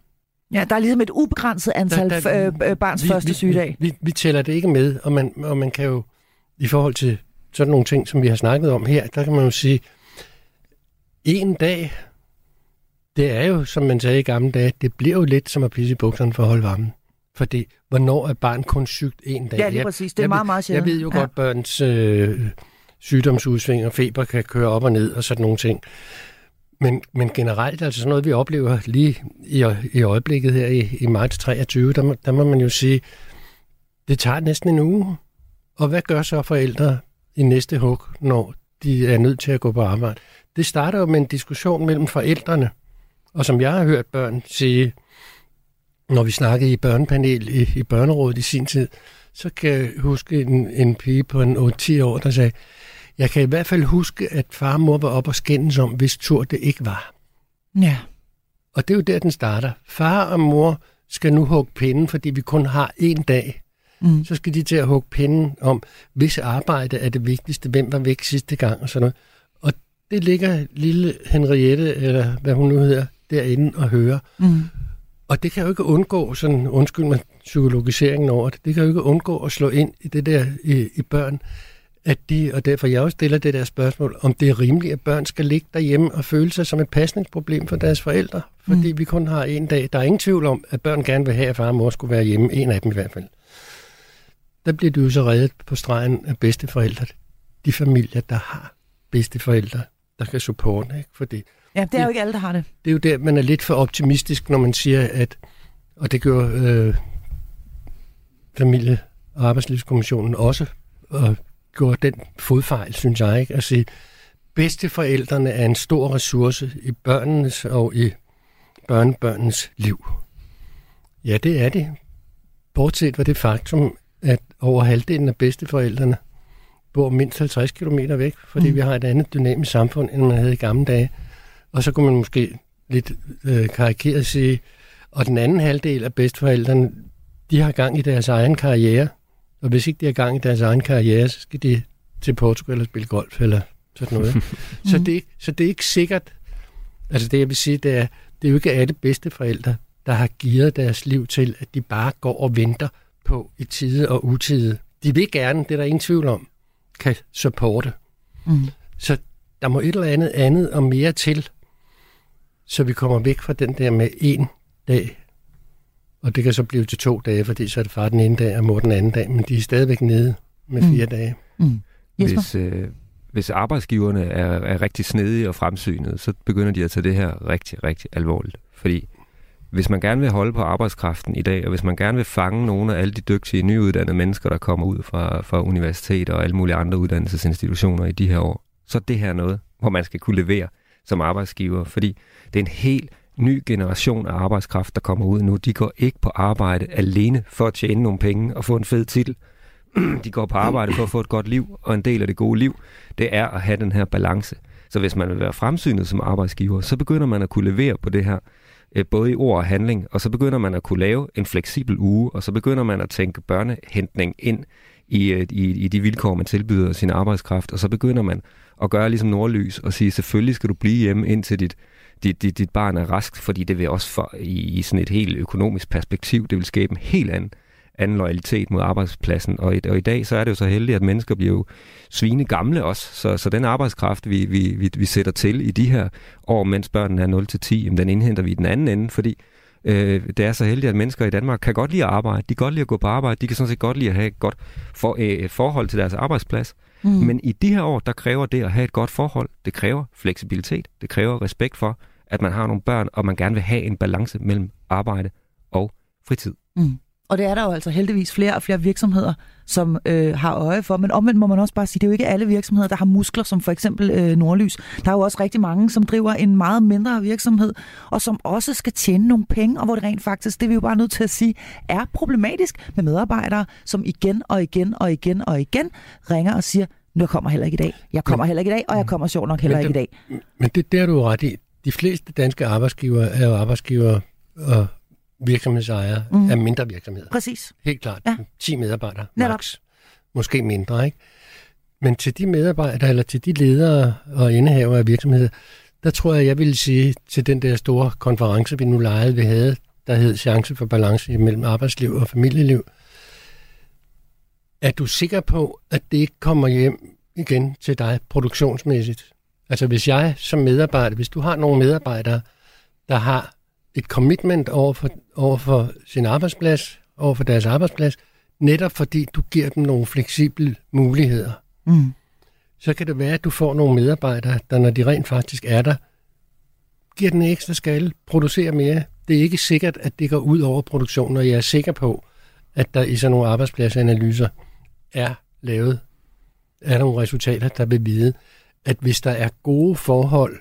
Ja, der er ligesom et ubegrænset antal der, der, øh, barns vi, første sygedag. Vi, vi, vi tæller det ikke med, og man, og man kan jo, i forhold til sådan nogle ting, som vi har snakket om her, der kan man jo sige, en dag, det er jo, som man sagde i gamle dage, det bliver jo lidt som at pisse i bukserne for at holde varmen. Fordi, hvornår er barn kun sygt en dag? Ja, lige præcis. Det er jeg, meget, meget sjældent. Jeg ved jo ja. godt, børns øh, sygdomsudsving og feber kan køre op og ned og sådan nogle ting. Men, men generelt, altså sådan noget, vi oplever lige i, i øjeblikket her i, i marts 23, der, der må man jo sige, det tager næsten en uge. Og hvad gør så forældre i næste hug, når de er nødt til at gå på arbejde? Det starter jo med en diskussion mellem forældrene, og som jeg har hørt børn sige, når vi snakkede i børnepanel i, i børnerådet i sin tid, så kan jeg huske en, en pige på en 8-10 år, der sagde, jeg kan i hvert fald huske, at far og mor var op og skændes om, hvis tur det ikke var. Ja. Og det er jo der, den starter. Far og mor skal nu hugge pinden, fordi vi kun har én dag. Mm. Så skal de til at hugge pinden om, hvis arbejde er det vigtigste, hvem var væk sidste gang og sådan noget. Og det ligger lille Henriette, eller hvad hun nu hedder, derinde og høre. Mm. Og det kan jo ikke undgå, sådan, undskyld mig, psykologiseringen over det, det kan jo ikke undgå at slå ind i det der i, i børn, at de, og derfor jeg også stiller det der spørgsmål, om det er rimeligt, at børn skal ligge derhjemme og føle sig som et pasningsproblem for deres forældre, fordi mm. vi kun har en dag. Der er ingen tvivl om, at børn gerne vil have, at far og mor skulle være hjemme, en af dem i hvert fald. Der bliver de jo så reddet på stregen af bedsteforældre. De familier, der har bedsteforældre, der kan supporte, ikke? Fordi Ja, det er jo ikke alle, der har det. Det er jo der, man er lidt for optimistisk, når man siger, at, og det gør øh, familie- og arbejdslivskommissionen også, og gjorde den fodfejl, synes jeg, ikke? at sige, bedsteforældrene er en stor ressource i børnenes og i børnebørnenes liv. Ja, det er det. Bortset fra det faktum, at over halvdelen af bedsteforældrene bor mindst 50 km væk, fordi mm. vi har et andet dynamisk samfund, end man havde i gamle dage. Og så kunne man måske lidt øh, karikeret sige, og den anden halvdel af bedsteforældrene, de har gang i deres egen karriere, og hvis ikke de har gang i deres egen karriere, så skal de til Portugal og spille golf eller sådan noget. så, det, så det er ikke sikkert, altså det jeg vil sige, det er, det er jo ikke alle bedsteforældre, der har givet deres liv til, at de bare går og venter på i tide og utide. De vil gerne, det er der ingen tvivl om, kan supporte. Mm. Så der må et eller andet andet og mere til, så vi kommer væk fra den der med en dag. Og det kan så blive til to dage, fordi så er det far den ene dag og mor den anden dag, men de er stadigvæk nede med fire mm. dage. Mm. Hvis, øh, hvis arbejdsgiverne er, er rigtig snedige og fremsynede, så begynder de at tage det her rigtig, rigtig alvorligt. Fordi hvis man gerne vil holde på arbejdskraften i dag, og hvis man gerne vil fange nogle af alle de dygtige, nyuddannede mennesker, der kommer ud fra, fra universiteter og alle mulige andre uddannelsesinstitutioner i de her år, så er det her noget, hvor man skal kunne levere som arbejdsgiver, fordi det er en helt ny generation af arbejdskraft, der kommer ud nu. De går ikke på arbejde alene for at tjene nogle penge og få en fed titel. De går på arbejde for at få et godt liv, og en del af det gode liv, det er at have den her balance. Så hvis man vil være fremsynet som arbejdsgiver, så begynder man at kunne levere på det her, øh, både i ord og handling, og så begynder man at kunne lave en fleksibel uge, og så begynder man at tænke børnehentning ind i, øh, i, i de vilkår, man tilbyder sin arbejdskraft, og så begynder man at gøre ligesom nordlys og sige, selvfølgelig skal du blive hjemme indtil dit, dit, dit, dit barn er rask, fordi det vil også for, i, i sådan et helt økonomisk perspektiv, det vil skabe en helt anden anden loyalitet mod arbejdspladsen. Og i, og i dag så er det jo så heldigt, at mennesker bliver jo svine gamle også. Så, så den arbejdskraft, vi, vi, vi, vi sætter til i de her år, mens børnene er 0-10, den indhenter vi i den anden ende, fordi øh, det er så heldigt, at mennesker i Danmark kan godt lide at arbejde. De kan godt lide at gå på arbejde. De kan sådan set godt lide at have et godt for, øh, forhold til deres arbejdsplads. Mm. Men i de her år, der kræver det at have et godt forhold. Det kræver fleksibilitet. Det kræver respekt for, at man har nogle børn, og man gerne vil have en balance mellem arbejde og fritid. Mm. Og det er der jo altså heldigvis flere og flere virksomheder, som øh, har øje for. Men omvendt må man også bare sige, det er jo ikke alle virksomheder, der har muskler, som for eksempel øh, Nordlys. Der er jo også rigtig mange, som driver en meget mindre virksomhed, og som også skal tjene nogle penge, og hvor det rent faktisk, det er vi jo bare nødt til at sige, er problematisk med medarbejdere, som igen og igen og igen og igen ringer og siger, nu kommer heller ikke i dag. Jeg kommer heller ikke i dag, og jeg kommer sjovt nok heller det, ikke i dag. Men det der er du ret i. De fleste danske arbejdsgiver er jo arbejdsgiver og virksomhedsejere mm. af mindre virksomheder. Præcis. Helt klart. Ja. 10 medarbejdere, max. Måske mindre, ikke? Men til de medarbejdere, eller til de ledere og indehaver af virksomheder, der tror jeg, jeg vil sige til den der store konference, vi nu lejede, vi havde, der hed Chance for balance mellem arbejdsliv og familieliv. Er du sikker på, at det ikke kommer hjem igen til dig produktionsmæssigt? Altså hvis jeg som medarbejder, hvis du har nogle medarbejdere, der har et commitment over for, over for sin arbejdsplads, over for deres arbejdsplads, netop fordi du giver dem nogle fleksible muligheder. Mm. Så kan det være, at du får nogle medarbejdere, der når de rent faktisk er der, giver den ekstra skal, producerer mere. Det er ikke sikkert, at det går ud over produktionen, og jeg er sikker på, at der i sådan nogle arbejdspladsanalyser er lavet er nogle resultater, der vil vide, at hvis der er gode forhold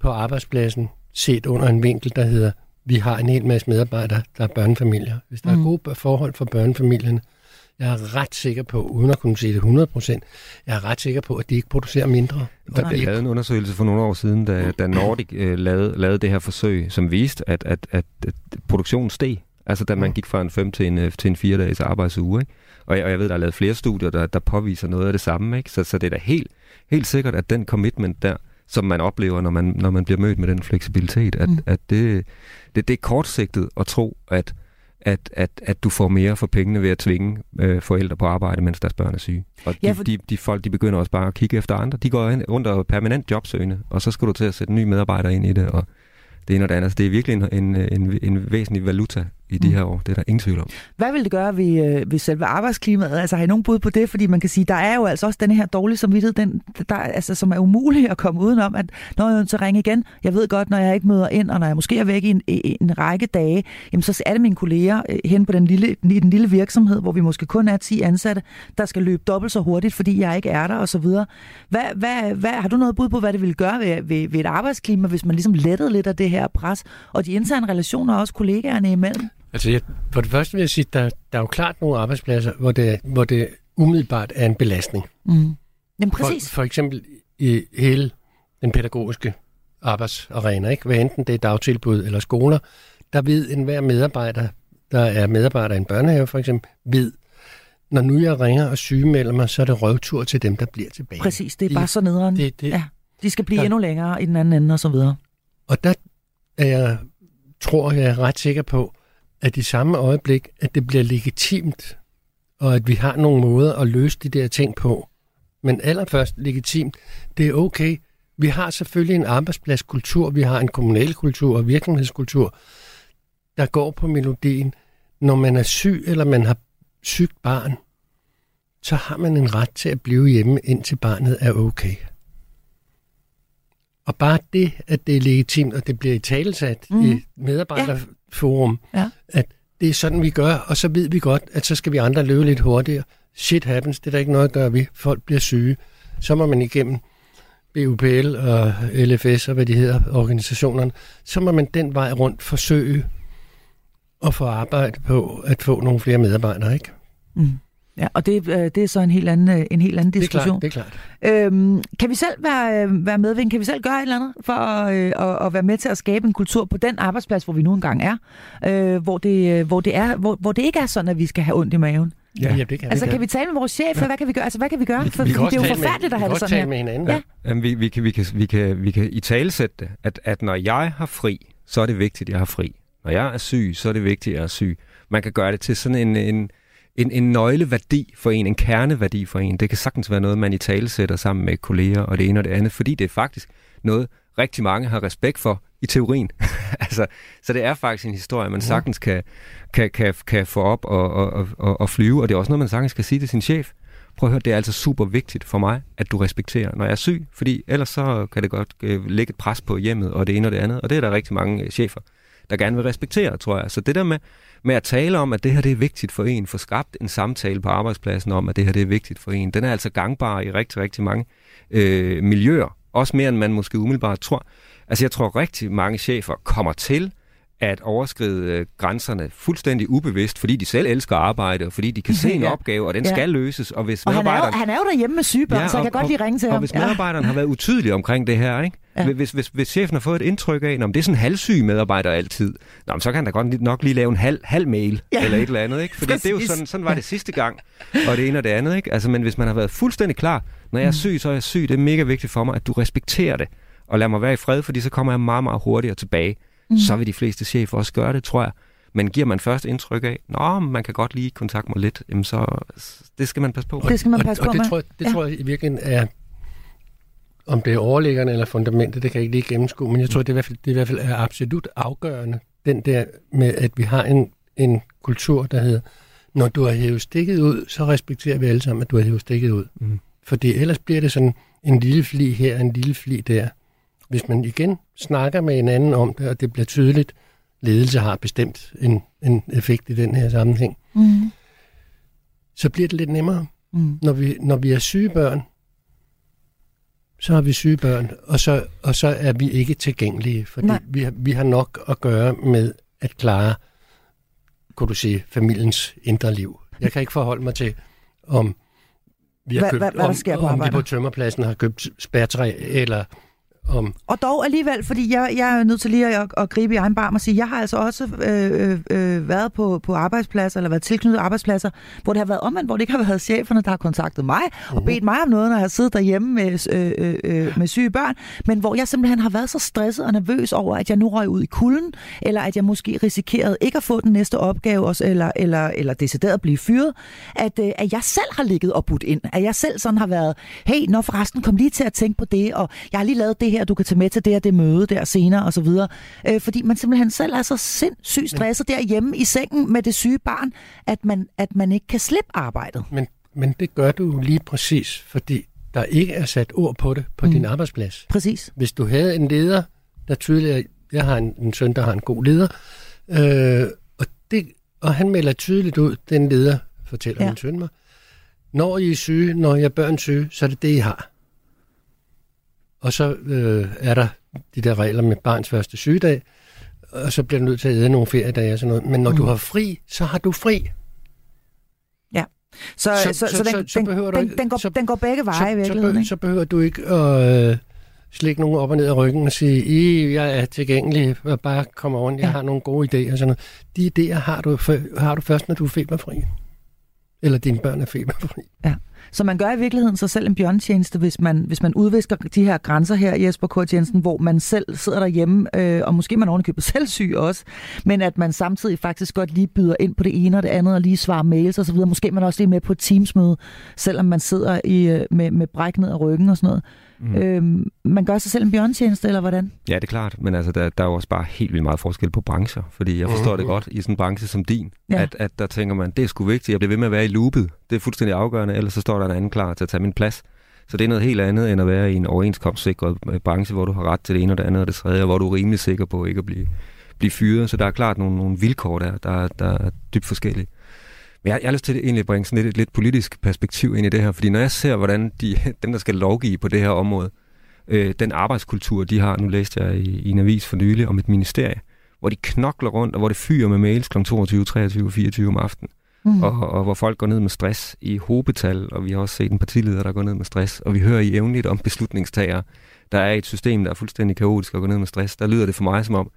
på arbejdspladsen, set under en vinkel, der hedder, vi har en hel masse medarbejdere, der er børnefamilier. Hvis der mm. er gode forhold for børnefamilierne, jeg er ret sikker på, uden at kunne sige det 100 procent, jeg er ret sikker på, at de ikke producerer mindre. Der blev lavet en undersøgelse for nogle år siden, da, da Nordic øh, lavede, lavede det her forsøg, som viste, at, at, at, at produktionen steg. Altså da man mm. gik fra en 5 til en, øh, til en 4 dages arbejdsuge. Ikke? Og, jeg, og jeg ved, der er lavet flere studier, der, der påviser noget af det samme. Ikke? Så, så det er da helt, helt sikkert, at den commitment der, som man oplever, når man, når man bliver mødt med den fleksibilitet, at, mm. at det, det, det er kortsigtet at tro, at, at, at, at du får mere for pengene ved at tvinge øh, forældre på arbejde, mens deres børn er syge. Og de, ja, for... de, de folk, de begynder også bare at kigge efter andre. De går ind under permanent jobsøgende, og så skal du til at sætte nye medarbejdere ind i det, og det ene og det andet. Så det er virkelig en, en, en, en væsentlig valuta i de mm. her år. Det er der ingen tvivl om. Hvad vil det gøre ved, øh, ved selve arbejdsklimaet? Altså har I nogen bud på det? Fordi man kan sige, der er jo altså også den her dårlige samvittighed, den, der, altså, som er umulig at komme udenom, at når jeg til ringe igen, jeg ved godt, når jeg ikke møder ind, og når jeg måske er væk i en, en række dage, jamen, så er det mine kolleger øh, hen på den lille, i den lille virksomhed, hvor vi måske kun er 10 ansatte, der skal løbe dobbelt så hurtigt, fordi jeg ikke er der og så videre. Hvad, hvad, hvad, har du noget bud på, hvad det ville gøre ved, ved, ved et arbejdsklima, hvis man ligesom lettede lidt af det her pres, og de interne relationer også kollegaerne imellem? Altså, jeg, for det første vil jeg sige, der, der er jo klart nogle arbejdspladser, hvor det, hvor det umiddelbart er en belastning. Mm. Jamen For, præcis. for eksempel i hele den pædagogiske arbejdsarena, ikke? hvad enten det er dagtilbud eller skoler, der ved enhver medarbejder, der er medarbejder i en børnehave for eksempel, ved, når nu jeg ringer og sygemelder mig, så er det røvtur til dem, der bliver tilbage. Præcis, det er bare så nederen. Det, det, Ja. De skal blive Der- endnu længere i den anden ende og så videre. Og der er jeg, tror jeg er ret sikker på, at i samme øjeblik, at det bliver legitimt, og at vi har nogle måder at løse de der ting på. Men allerførst legitimt, det er okay. Vi har selvfølgelig en arbejdspladskultur, vi har en kommunal kultur og virksomhedskultur, der går på melodien. Når man er syg, eller man har sygt barn, så har man en ret til at blive hjemme, indtil barnet er okay. Og bare det, at det er legitimt, og det bliver i talesat mm. i medarbejderforum, Ja. At det er sådan, vi gør, og så ved vi godt, at så skal vi andre løbe lidt hurtigere. Shit happens, det er der ikke noget at gøre ved. Folk bliver syge. Så må man igennem BUPL og LFS og hvad de hedder, organisationerne, så må man den vej rundt forsøge at få arbejde på at få nogle flere medarbejdere, ikke? Mm. Ja, og det, øh, det er så en helt anden, øh, en helt anden Det er diskussion. klart, det er klart. Øhm, kan vi selv være, øh, være medvind? Kan vi selv gøre et eller andet for at, øh, at, at være med til at skabe en kultur på den arbejdsplads, hvor vi nu engang er? Øh, hvor, det, hvor, det er hvor, hvor det ikke er sådan, at vi skal have ondt i maven. Ja, ja det kan Altså, vi kan vi tale med vores chef? Ja. Hvad kan vi gøre? Altså, hvad kan vi gøre? For vi kan det er jo tale med- forfærdeligt at have vi det sådan tale her. med hinanden. Ja. Jamen, vi, vi, kan, vi, kan, vi, kan, vi kan i tale sætte det, at, at når jeg har fri, så er det vigtigt, at jeg har fri. Når jeg er syg, så er det vigtigt, at jeg er syg. Man kan gøre det til sådan en, en, en, en nøgleværdi for en, en kerneværdi for en. Det kan sagtens være noget, man i tale sætter sammen med kolleger og det ene og det andet, fordi det er faktisk noget, rigtig mange har respekt for i teorien. altså, så det er faktisk en historie, man sagtens kan, kan, kan, kan få op og, og, og, og flyve, og det er også noget, man sagtens kan sige til sin chef. Prøv at høre, det er altså super vigtigt for mig, at du respekterer, når jeg er syg, fordi ellers så kan det godt øh, lægge et pres på hjemmet og det ene og det andet, og det er der rigtig mange øh, chefer, der gerne vil respektere, tror jeg. Så det der med, med at tale om, at det her det er vigtigt for en, få skabt en samtale på arbejdspladsen om, at det her det er vigtigt for en, den er altså gangbar i rigtig, rigtig mange øh, miljøer, også mere end man måske umiddelbart tror. Altså jeg tror rigtig mange chefer kommer til at overskride øh, grænserne fuldstændig ubevidst, fordi de selv elsker arbejde, og fordi de kan se en Ja. opgave, og den Ja. skal løses. Og hvis Og han er, jo, han er jo derhjemme med syge børn, ja, så jeg kan godt lige ringe til og ham. hvis medarbejderen har været utydelig omkring det her, ikke? Ja. Ja. Hvis, hvis, hvis chefen har fået et indtryk af, at det er sådan en halvsyg medarbejder altid, nå, så kan han da godt nok lige lave en halv, halv mail Ja. ja. eller et eller andet. Ikke? Fordi det er jo Præcis. sådan, sådan var det sidste gang, og det ene og det andet. Ikke? Altså, men hvis man har været fuldstændig klar, når jeg er syg, så er jeg syg. Det er mega vigtigt for mig, at du respekterer det, og lad mig være i fred, fordi så kommer jeg meget, meget hurtigere tilbage. Mm. Så vil de fleste chefer også gøre det, tror jeg. Men giver man først indtryk af, nå, man kan godt lige kontakte mig lidt, jamen så det skal man passe på. Det skal man og, passe og på det med. Tror jeg, det Ja. tror jeg i virkeligheden er, om det er overliggerne eller fundamentet, det kan jeg ikke lige gennemskue, men jeg tror, det, er i hvert fald, det i hvert fald er absolut afgørende, den der med, at vi har en, en kultur, der hedder, når du har hævet stikket ud, så respekterer vi alle sammen, at du har hævet stikket ud. Mhm. Fordi ellers bliver det sådan en lille fli her, en lille fli der. Hvis man igen snakker med hinanden om det, og det bliver tydeligt, ledelse har bestemt en, en effekt i den her sammenhæng, Mm. så bliver det lidt nemmere. Mm. Når vi, når vi er syge børn, så har vi syge børn, og så, og så er vi ikke tilgængelige, fordi Nej. vi vi har nok at gøre med at klare, kunne du sige, familiens indre liv. Jeg kan ikke forholde mig til, om vi har Hvad- købt, hvad der om, sker på om vi på tømmerpladsen har købt spærtræ, eller om... Og dog alligevel, fordi jeg, jeg er nødt til lige at, at gribe i egen barm og sige, jeg har altså også øh, øh, været på, på arbejdspladser, eller været tilknyttet arbejdspladser, hvor det har været omvendt, hvor det ikke har været cheferne, der har kontaktet mig Mhm. og bedt mig om noget, når jeg har siddet derhjemme med, øh, øh, øh, med syge børn, men hvor jeg simpelthen har været så stresset og nervøs over, at jeg nu røg ud i kulden, eller at jeg måske risikerede ikke at få den næste opgave, også, eller, eller, eller decideret blive fyret, at, øh, at jeg selv har ligget og budt ind, at jeg selv sådan har været, hey, når forresten kom lige til at tænke på det, og jeg har lige lavet det her, du kan tage med til det og det møde der senere, og så videre. Øh, fordi man simpelthen selv er så sindssygt stresset derhjemme i sengen med det syge barn, at man, at man ikke kan slippe arbejdet. Men, men det gør du lige præcis, fordi der ikke er sat ord på det på mm. din arbejdsplads. Præcis. hvis du havde en leder, der tydeligt, jeg har en, en søn, der har en god leder, øh, og, det, og han melder tydeligt ud, den leder, fortæller ja. min søn mig, når I er syge, når jeg er børn syge, så er det det, I har. Og så øh, er der de der regler med barns første sygedag, og så bliver du nødt til at æde nogle feriedage og sådan noget. Men når mm. du har fri, så har du fri. Ja. Så, så, så, så, så, den, så, så den, den, den, går, så, den går begge veje så, i virkeligheden, så, så behøver du ikke at øh, slække nogen op og ned af ryggen og sige, I, jeg er tilgængelig, bare komme rundt, jeg ja. har nogle gode idéer og sådan noget. De idéer har du, har du først, når du er feberfri. Eller dine børn er feberfri. Ja. Så man gør i virkeligheden sig selv en bjørntjeneste, hvis man, hvis man udvisker de her grænser her, Jesper Kort Jensen, hvor man selv sidder derhjemme, øh, og måske man ovenikøbet selv syg også, men at man samtidig faktisk godt lige byder ind på det ene og det andet, og lige svarer mails og så videre. Måske man også lige med på et teamsmøde, selvom man sidder i, øh, med, med bræk ned af ryggen og sådan noget. Mm. Øhm, man gør sig selv en bjørntjeneste, eller hvordan? Ja, det er klart, men altså, der, der er jo også bare helt vildt meget forskel på brancher, fordi jeg forstår mm. det godt i sådan en branche som din, ja. at, at der tænker man, det er sgu vigtigt, jeg bliver ved med at være i loopet, det er fuldstændig afgørende, ellers så står der en anden klar til at tage min plads. Så det er noget helt andet, end at være i en overenskomstsikret øh, branche, hvor du har ret til det ene og det andet og det tredje, og hvor du er rimelig sikker på ikke at blive, blive fyret. Så der er klart nogle, nogle vilkår der, der, der er dybt forskellige. Men jeg, jeg har lyst til at egentlig bringe sådan lidt, et lidt politisk perspektiv ind i det her, fordi når jeg ser, hvordan de, dem, der skal lovgive på det her område, øh, den arbejdskultur, de har, nu læste jeg i, i en avis for nylig om et ministerie, hvor de knokler rundt, og hvor det fyrer med mails kl. 22, 23, 24 om aftenen. Mm. Og, og hvor folk går ned med stress i hobetal, og vi har også set en partileder, der går ned med stress, og vi hører i evnligt om beslutningstagere, der er et system, der er fuldstændig kaotisk og går ned med stress. Der lyder det for mig som om,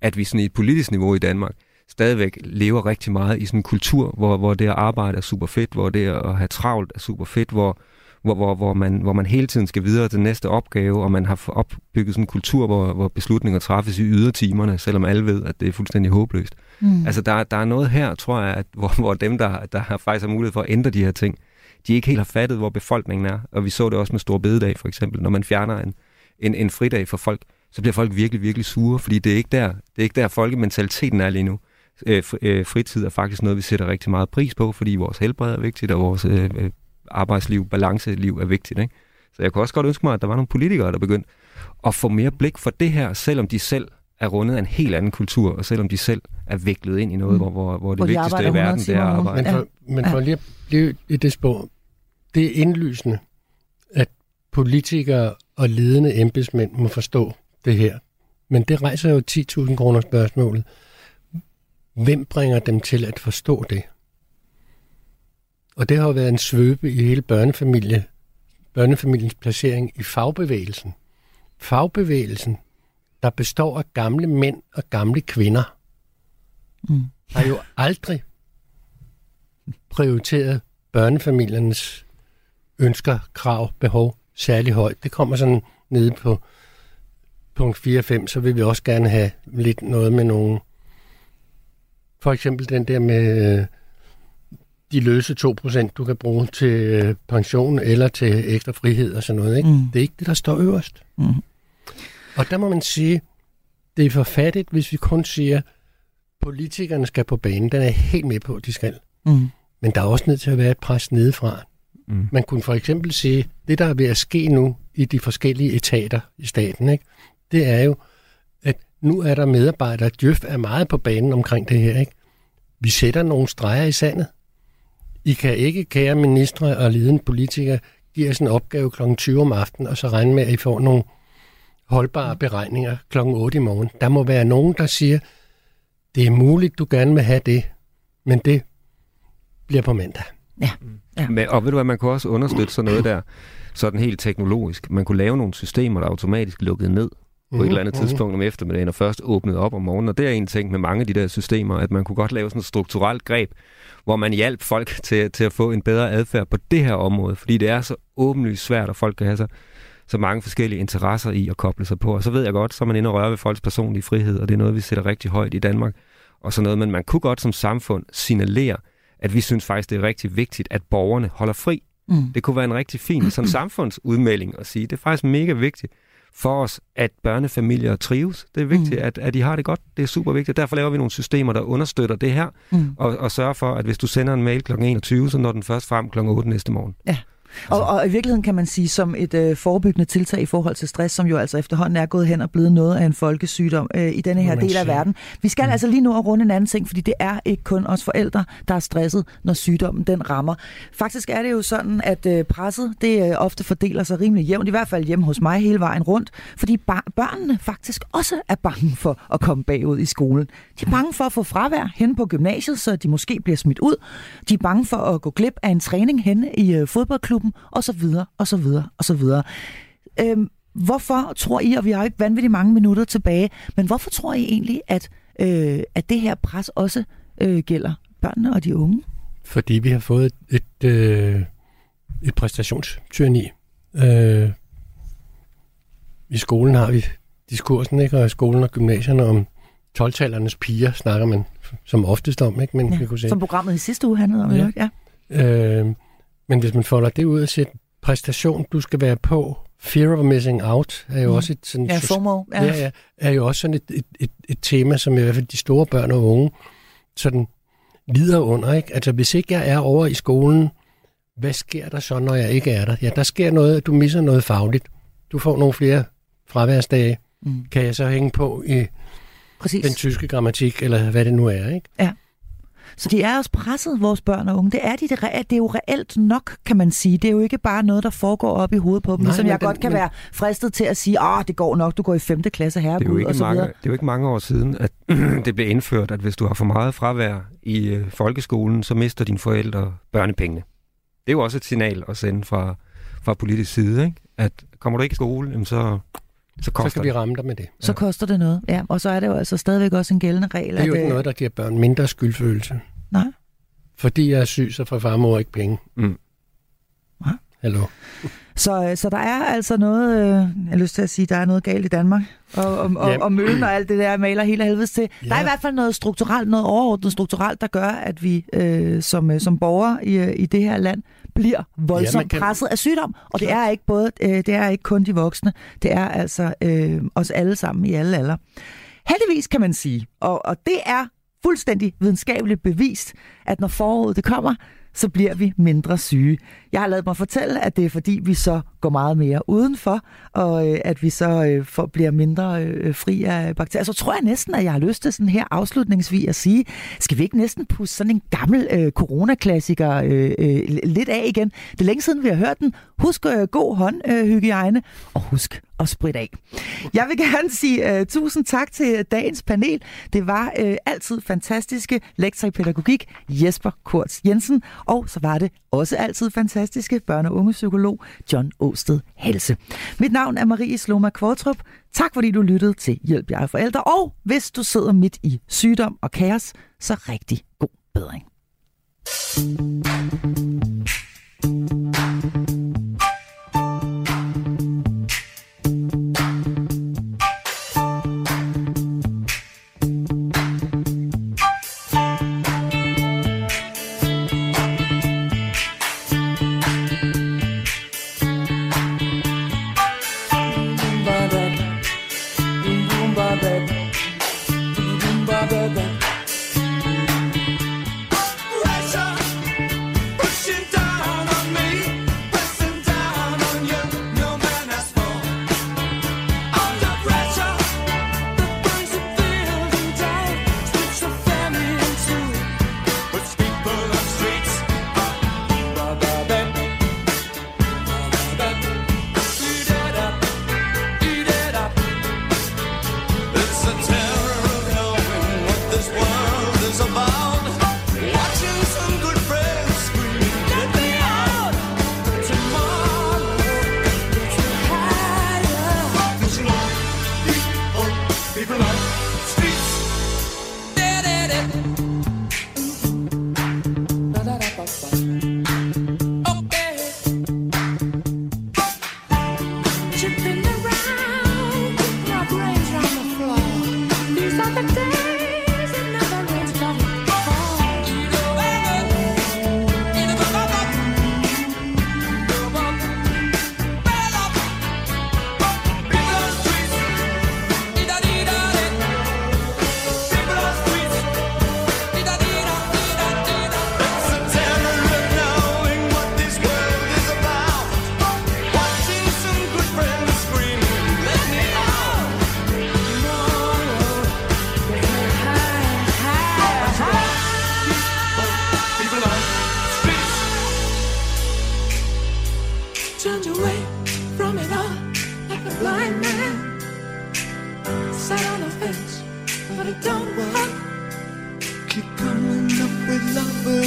at vi sådan i et politisk niveau i Danmark stadigvæk lever rigtig meget i sådan en kultur, hvor, hvor det at arbejde er super fedt, hvor det at have travlt er super fedt, hvor, hvor, hvor, hvor, man, hvor man hele tiden skal videre til næste opgave, og man har opbygget sådan en kultur, hvor, hvor beslutninger træffes i ydertimerne, selvom alle ved, at det er fuldstændig håbløst. Mm. Altså, der, der er noget her, tror jeg, at, hvor, hvor dem, der, der har faktisk har mulighed for at ændre de her ting, de ikke helt har fattet, hvor befolkningen er. Og vi så det også med Stor Bededag, for eksempel. Når man fjerner en, en, en fridag for folk, så bliver folk virkelig, virkelig sure, fordi det er ikke der, det er ikke der folkementaliteten er lige nu. Øh, øh, fritid er faktisk noget, vi sætter rigtig meget pris på, fordi vores helbred er vigtigt, og vores øh, øh arbejdsliv, balanceliv er vigtigt. Ikke? Så jeg kunne også godt ønske mig, at der var nogle politikere, der begyndte at få mere blik for det her, selvom de selv er rundet af en helt anden kultur, og selvom de selv er viklet ind i noget, mm. hvor, hvor, hvor det hvor vigtigste i verden det er at arbejde. Men for, ja. men for lige at blive i det spor, det er indlysende, at politikere og ledende embedsmænd må forstå det her. Men det rejser jo 10.000 kroner spørgsmålet. Hvem bringer dem til at forstå det? Og det har været en svøbe i hele børnefamilie, børnefamiliens placering i fagbevægelsen. Fagbevægelsen, der består af gamle mænd og gamle kvinder, mm. har jo aldrig prioriteret børnefamiliernes ønsker, krav, behov særlig højt. Det kommer sådan nede på punkt 4-5, så vil vi også gerne have lidt noget med nogle for eksempel den der med øh, de løse 2%, du kan bruge til øh, pension eller til ekstra frihed og sådan noget. Ikke? Mm. Det er ikke det, der står øverst. Mm. Og der må man sige, det er for fattigt, hvis vi kun siger, politikerne skal på banen. Den er jeg helt med på, at de skal. Mm. Men der er også nødt til at være et pres nedefra. Mm. Man kunne for eksempel sige, det der er ved at ske nu i de forskellige etater i staten, ikke? det er jo, nu er der medarbejdere, Djøf er meget på banen omkring det her. Ikke? Vi sætter nogle streger i sandet. I kan ikke, kære ministre og ledende politikere, give os en opgave kl. 20 om aftenen, og så regne med, at I får nogle holdbare beregninger kl. 8 i morgen. Der må være nogen, der siger, det er muligt, du gerne vil have det, men det bliver på mandag. Ja. ja. Men, og ved du hvad, man kunne også understøtte sådan noget der, sådan helt teknologisk. Man kunne lave nogle systemer, der automatisk lukkede ned på mm-hmm. et eller andet mhm. tidspunkt om eftermiddagen, og først åbnede op om morgenen. Og det er en ting med mange af de der systemer, at man kunne godt lave sådan et strukturelt greb, hvor man hjalp folk til, til at få en bedre adfærd på det her område, fordi det er så åbenlyst svært, at folk kan have så, så mange forskellige interesser i at koble sig på. Og så ved jeg godt, så er man inde og røre ved folks personlige frihed, og det er noget, vi sætter rigtig højt i Danmark. Og så noget, men man kunne godt som samfund signalere, at vi synes faktisk, det er rigtig vigtigt, at borgerne holder fri. Mm. Det kunne være en rigtig fin sådan samfundsudmelding at sige, det er faktisk mega vigtigt, for os, at børnefamilier trives. Det er vigtigt, mm. at, at de har det godt. Det er super vigtigt. Derfor laver vi nogle systemer, der understøtter det her, mm. og, og sørger for, at hvis du sender en mail kl. 21, så når den først frem kl. 8 næste morgen. Ja. Og, og i virkeligheden kan man sige, som et øh, forebyggende tiltag i forhold til stress, som jo altså efterhånden er gået hen og blevet noget af en folkesygdom øh, i denne her del af verden. Vi skal mm. altså lige nu at runde en anden ting, fordi det er ikke kun os forældre, der er stresset, når sygdommen den rammer. Faktisk er det jo sådan, at øh, presset det øh, ofte fordeler sig rimelig jævnt, i hvert fald hjemme hos mig hele vejen rundt, fordi bar- børnene faktisk også er bange for at komme bagud i skolen. De er bange for at få fravær hen på gymnasiet, så de måske bliver smidt ud. De er bange for at gå glip af en træning hen i øh, fodboldklubben, og så videre, og så videre, og så videre. Øhm, hvorfor tror I, og vi har ikke vanvittigt mange minutter tilbage, men hvorfor tror I egentlig, at, øh, at det her pres også øh, gælder børnene og de unge? Fordi vi har fået et, et, øh, et præstationstyranni. Øh, I skolen har vi diskursen, ikke? og i skolen og gymnasierne om 12-talernes piger snakker man som oftest om. Ikke? Men ja, vi kunne se, som programmet i sidste uge handlede om, ja. ja. Øh, men hvis man folder det ud og siger, præstation, du skal være på, fear of missing out, er jo mm. også et sådan... Ja, FOMO. Ja. Ja, ja, er jo også sådan et, et, et, et tema, som i hvert fald de store børn og unge sådan lider under, ikke? Altså, hvis ikke jeg er over i skolen, hvad sker der så, når jeg ikke er der? Ja, der sker noget, at du misser noget fagligt. Du får nogle flere fraværsdage. Mm. Kan jeg så hænge på i Præcis. den tyske grammatik, eller hvad det nu er, ikke? Ja. Så de er også presset, vores børn og unge. Det er, de, det, er, det er jo reelt nok, kan man sige. Det er jo ikke bare noget, der foregår op i hovedet på dem, Nej, ligesom jeg den, godt kan men... være fristet til at sige, at det går nok, du går i 5. klasse her. Det er jo ikke, mange, det er jo ikke mange år siden, at det blev indført, at hvis du har for meget fravær i øh, folkeskolen, så mister dine forældre børnepengene. Det er jo også et signal at sende fra, fra politisk side, ikke? at kommer du ikke i skole, så så, koster så kan vi ramme dig med det. Så ja. koster det noget, ja. Og så er det jo altså stadigvæk også en gældende regel. Det er jo ikke noget, der giver børn mindre skyldfølelse. Nej. Fordi jeg er syg, så får far mor ikke penge. Mm. Ja. Hallo. Så, øh, så der er altså noget, øh, jeg har lyst til at sige, der er noget galt i Danmark. Og, og, og, og møllen og alt det der maler hele helvedes til. Ja. Der er i hvert fald noget strukturelt, noget overordnet strukturelt, der gør, at vi øh, som, øh, som borgere i, øh, i det her land bliver voldsomt ja, kan... presset af sygdom. Og det er ikke både, øh, det er ikke kun de voksne, det er altså øh, os alle sammen i alle alder. Heldigvis kan man sige, og, og det er fuldstændig videnskabeligt bevist, at når foråret det kommer, så bliver vi mindre syge. Jeg har lavet mig fortælle, at det er fordi, vi så går meget mere udenfor, og øh, at vi så øh, bliver mindre øh, fri af bakterier. Så tror jeg næsten, at jeg har lyst til sådan her afslutningsvis at sige, skal vi ikke næsten pusse sådan en gammel øh, coronaklassiker øh, øh, lidt af igen? Det er længe siden, vi har hørt den. Husk øh, god håndhygiejne, øh, og husk at spritte af. Jeg vil gerne sige uh, tusind tak til dagens panel. Det var uh, altid fantastiske lektor i pædagogik, Jesper Kurz Jensen, og så var det også altid fantastiske børne- og ungepsykolog John Åsted Helse. Mit navn er Marie Sloma Kvartrup. Tak fordi du lyttede til Hjælp jer forældre, og hvis du sidder midt i sygdom og kaos, så rigtig god bedring. turned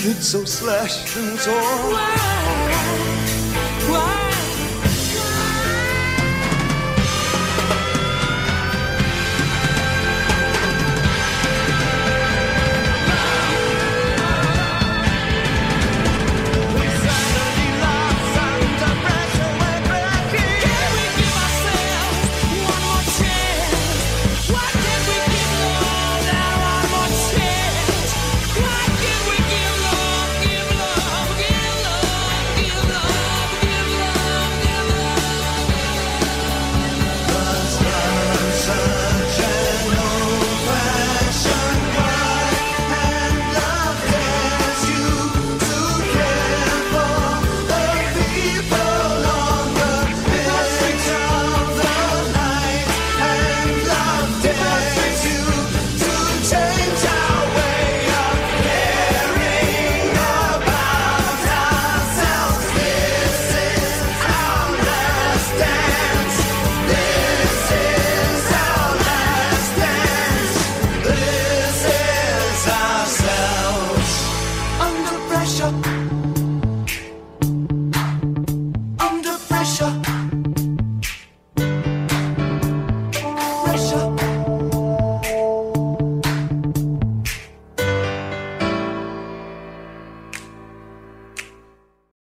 it's so slashed and torn.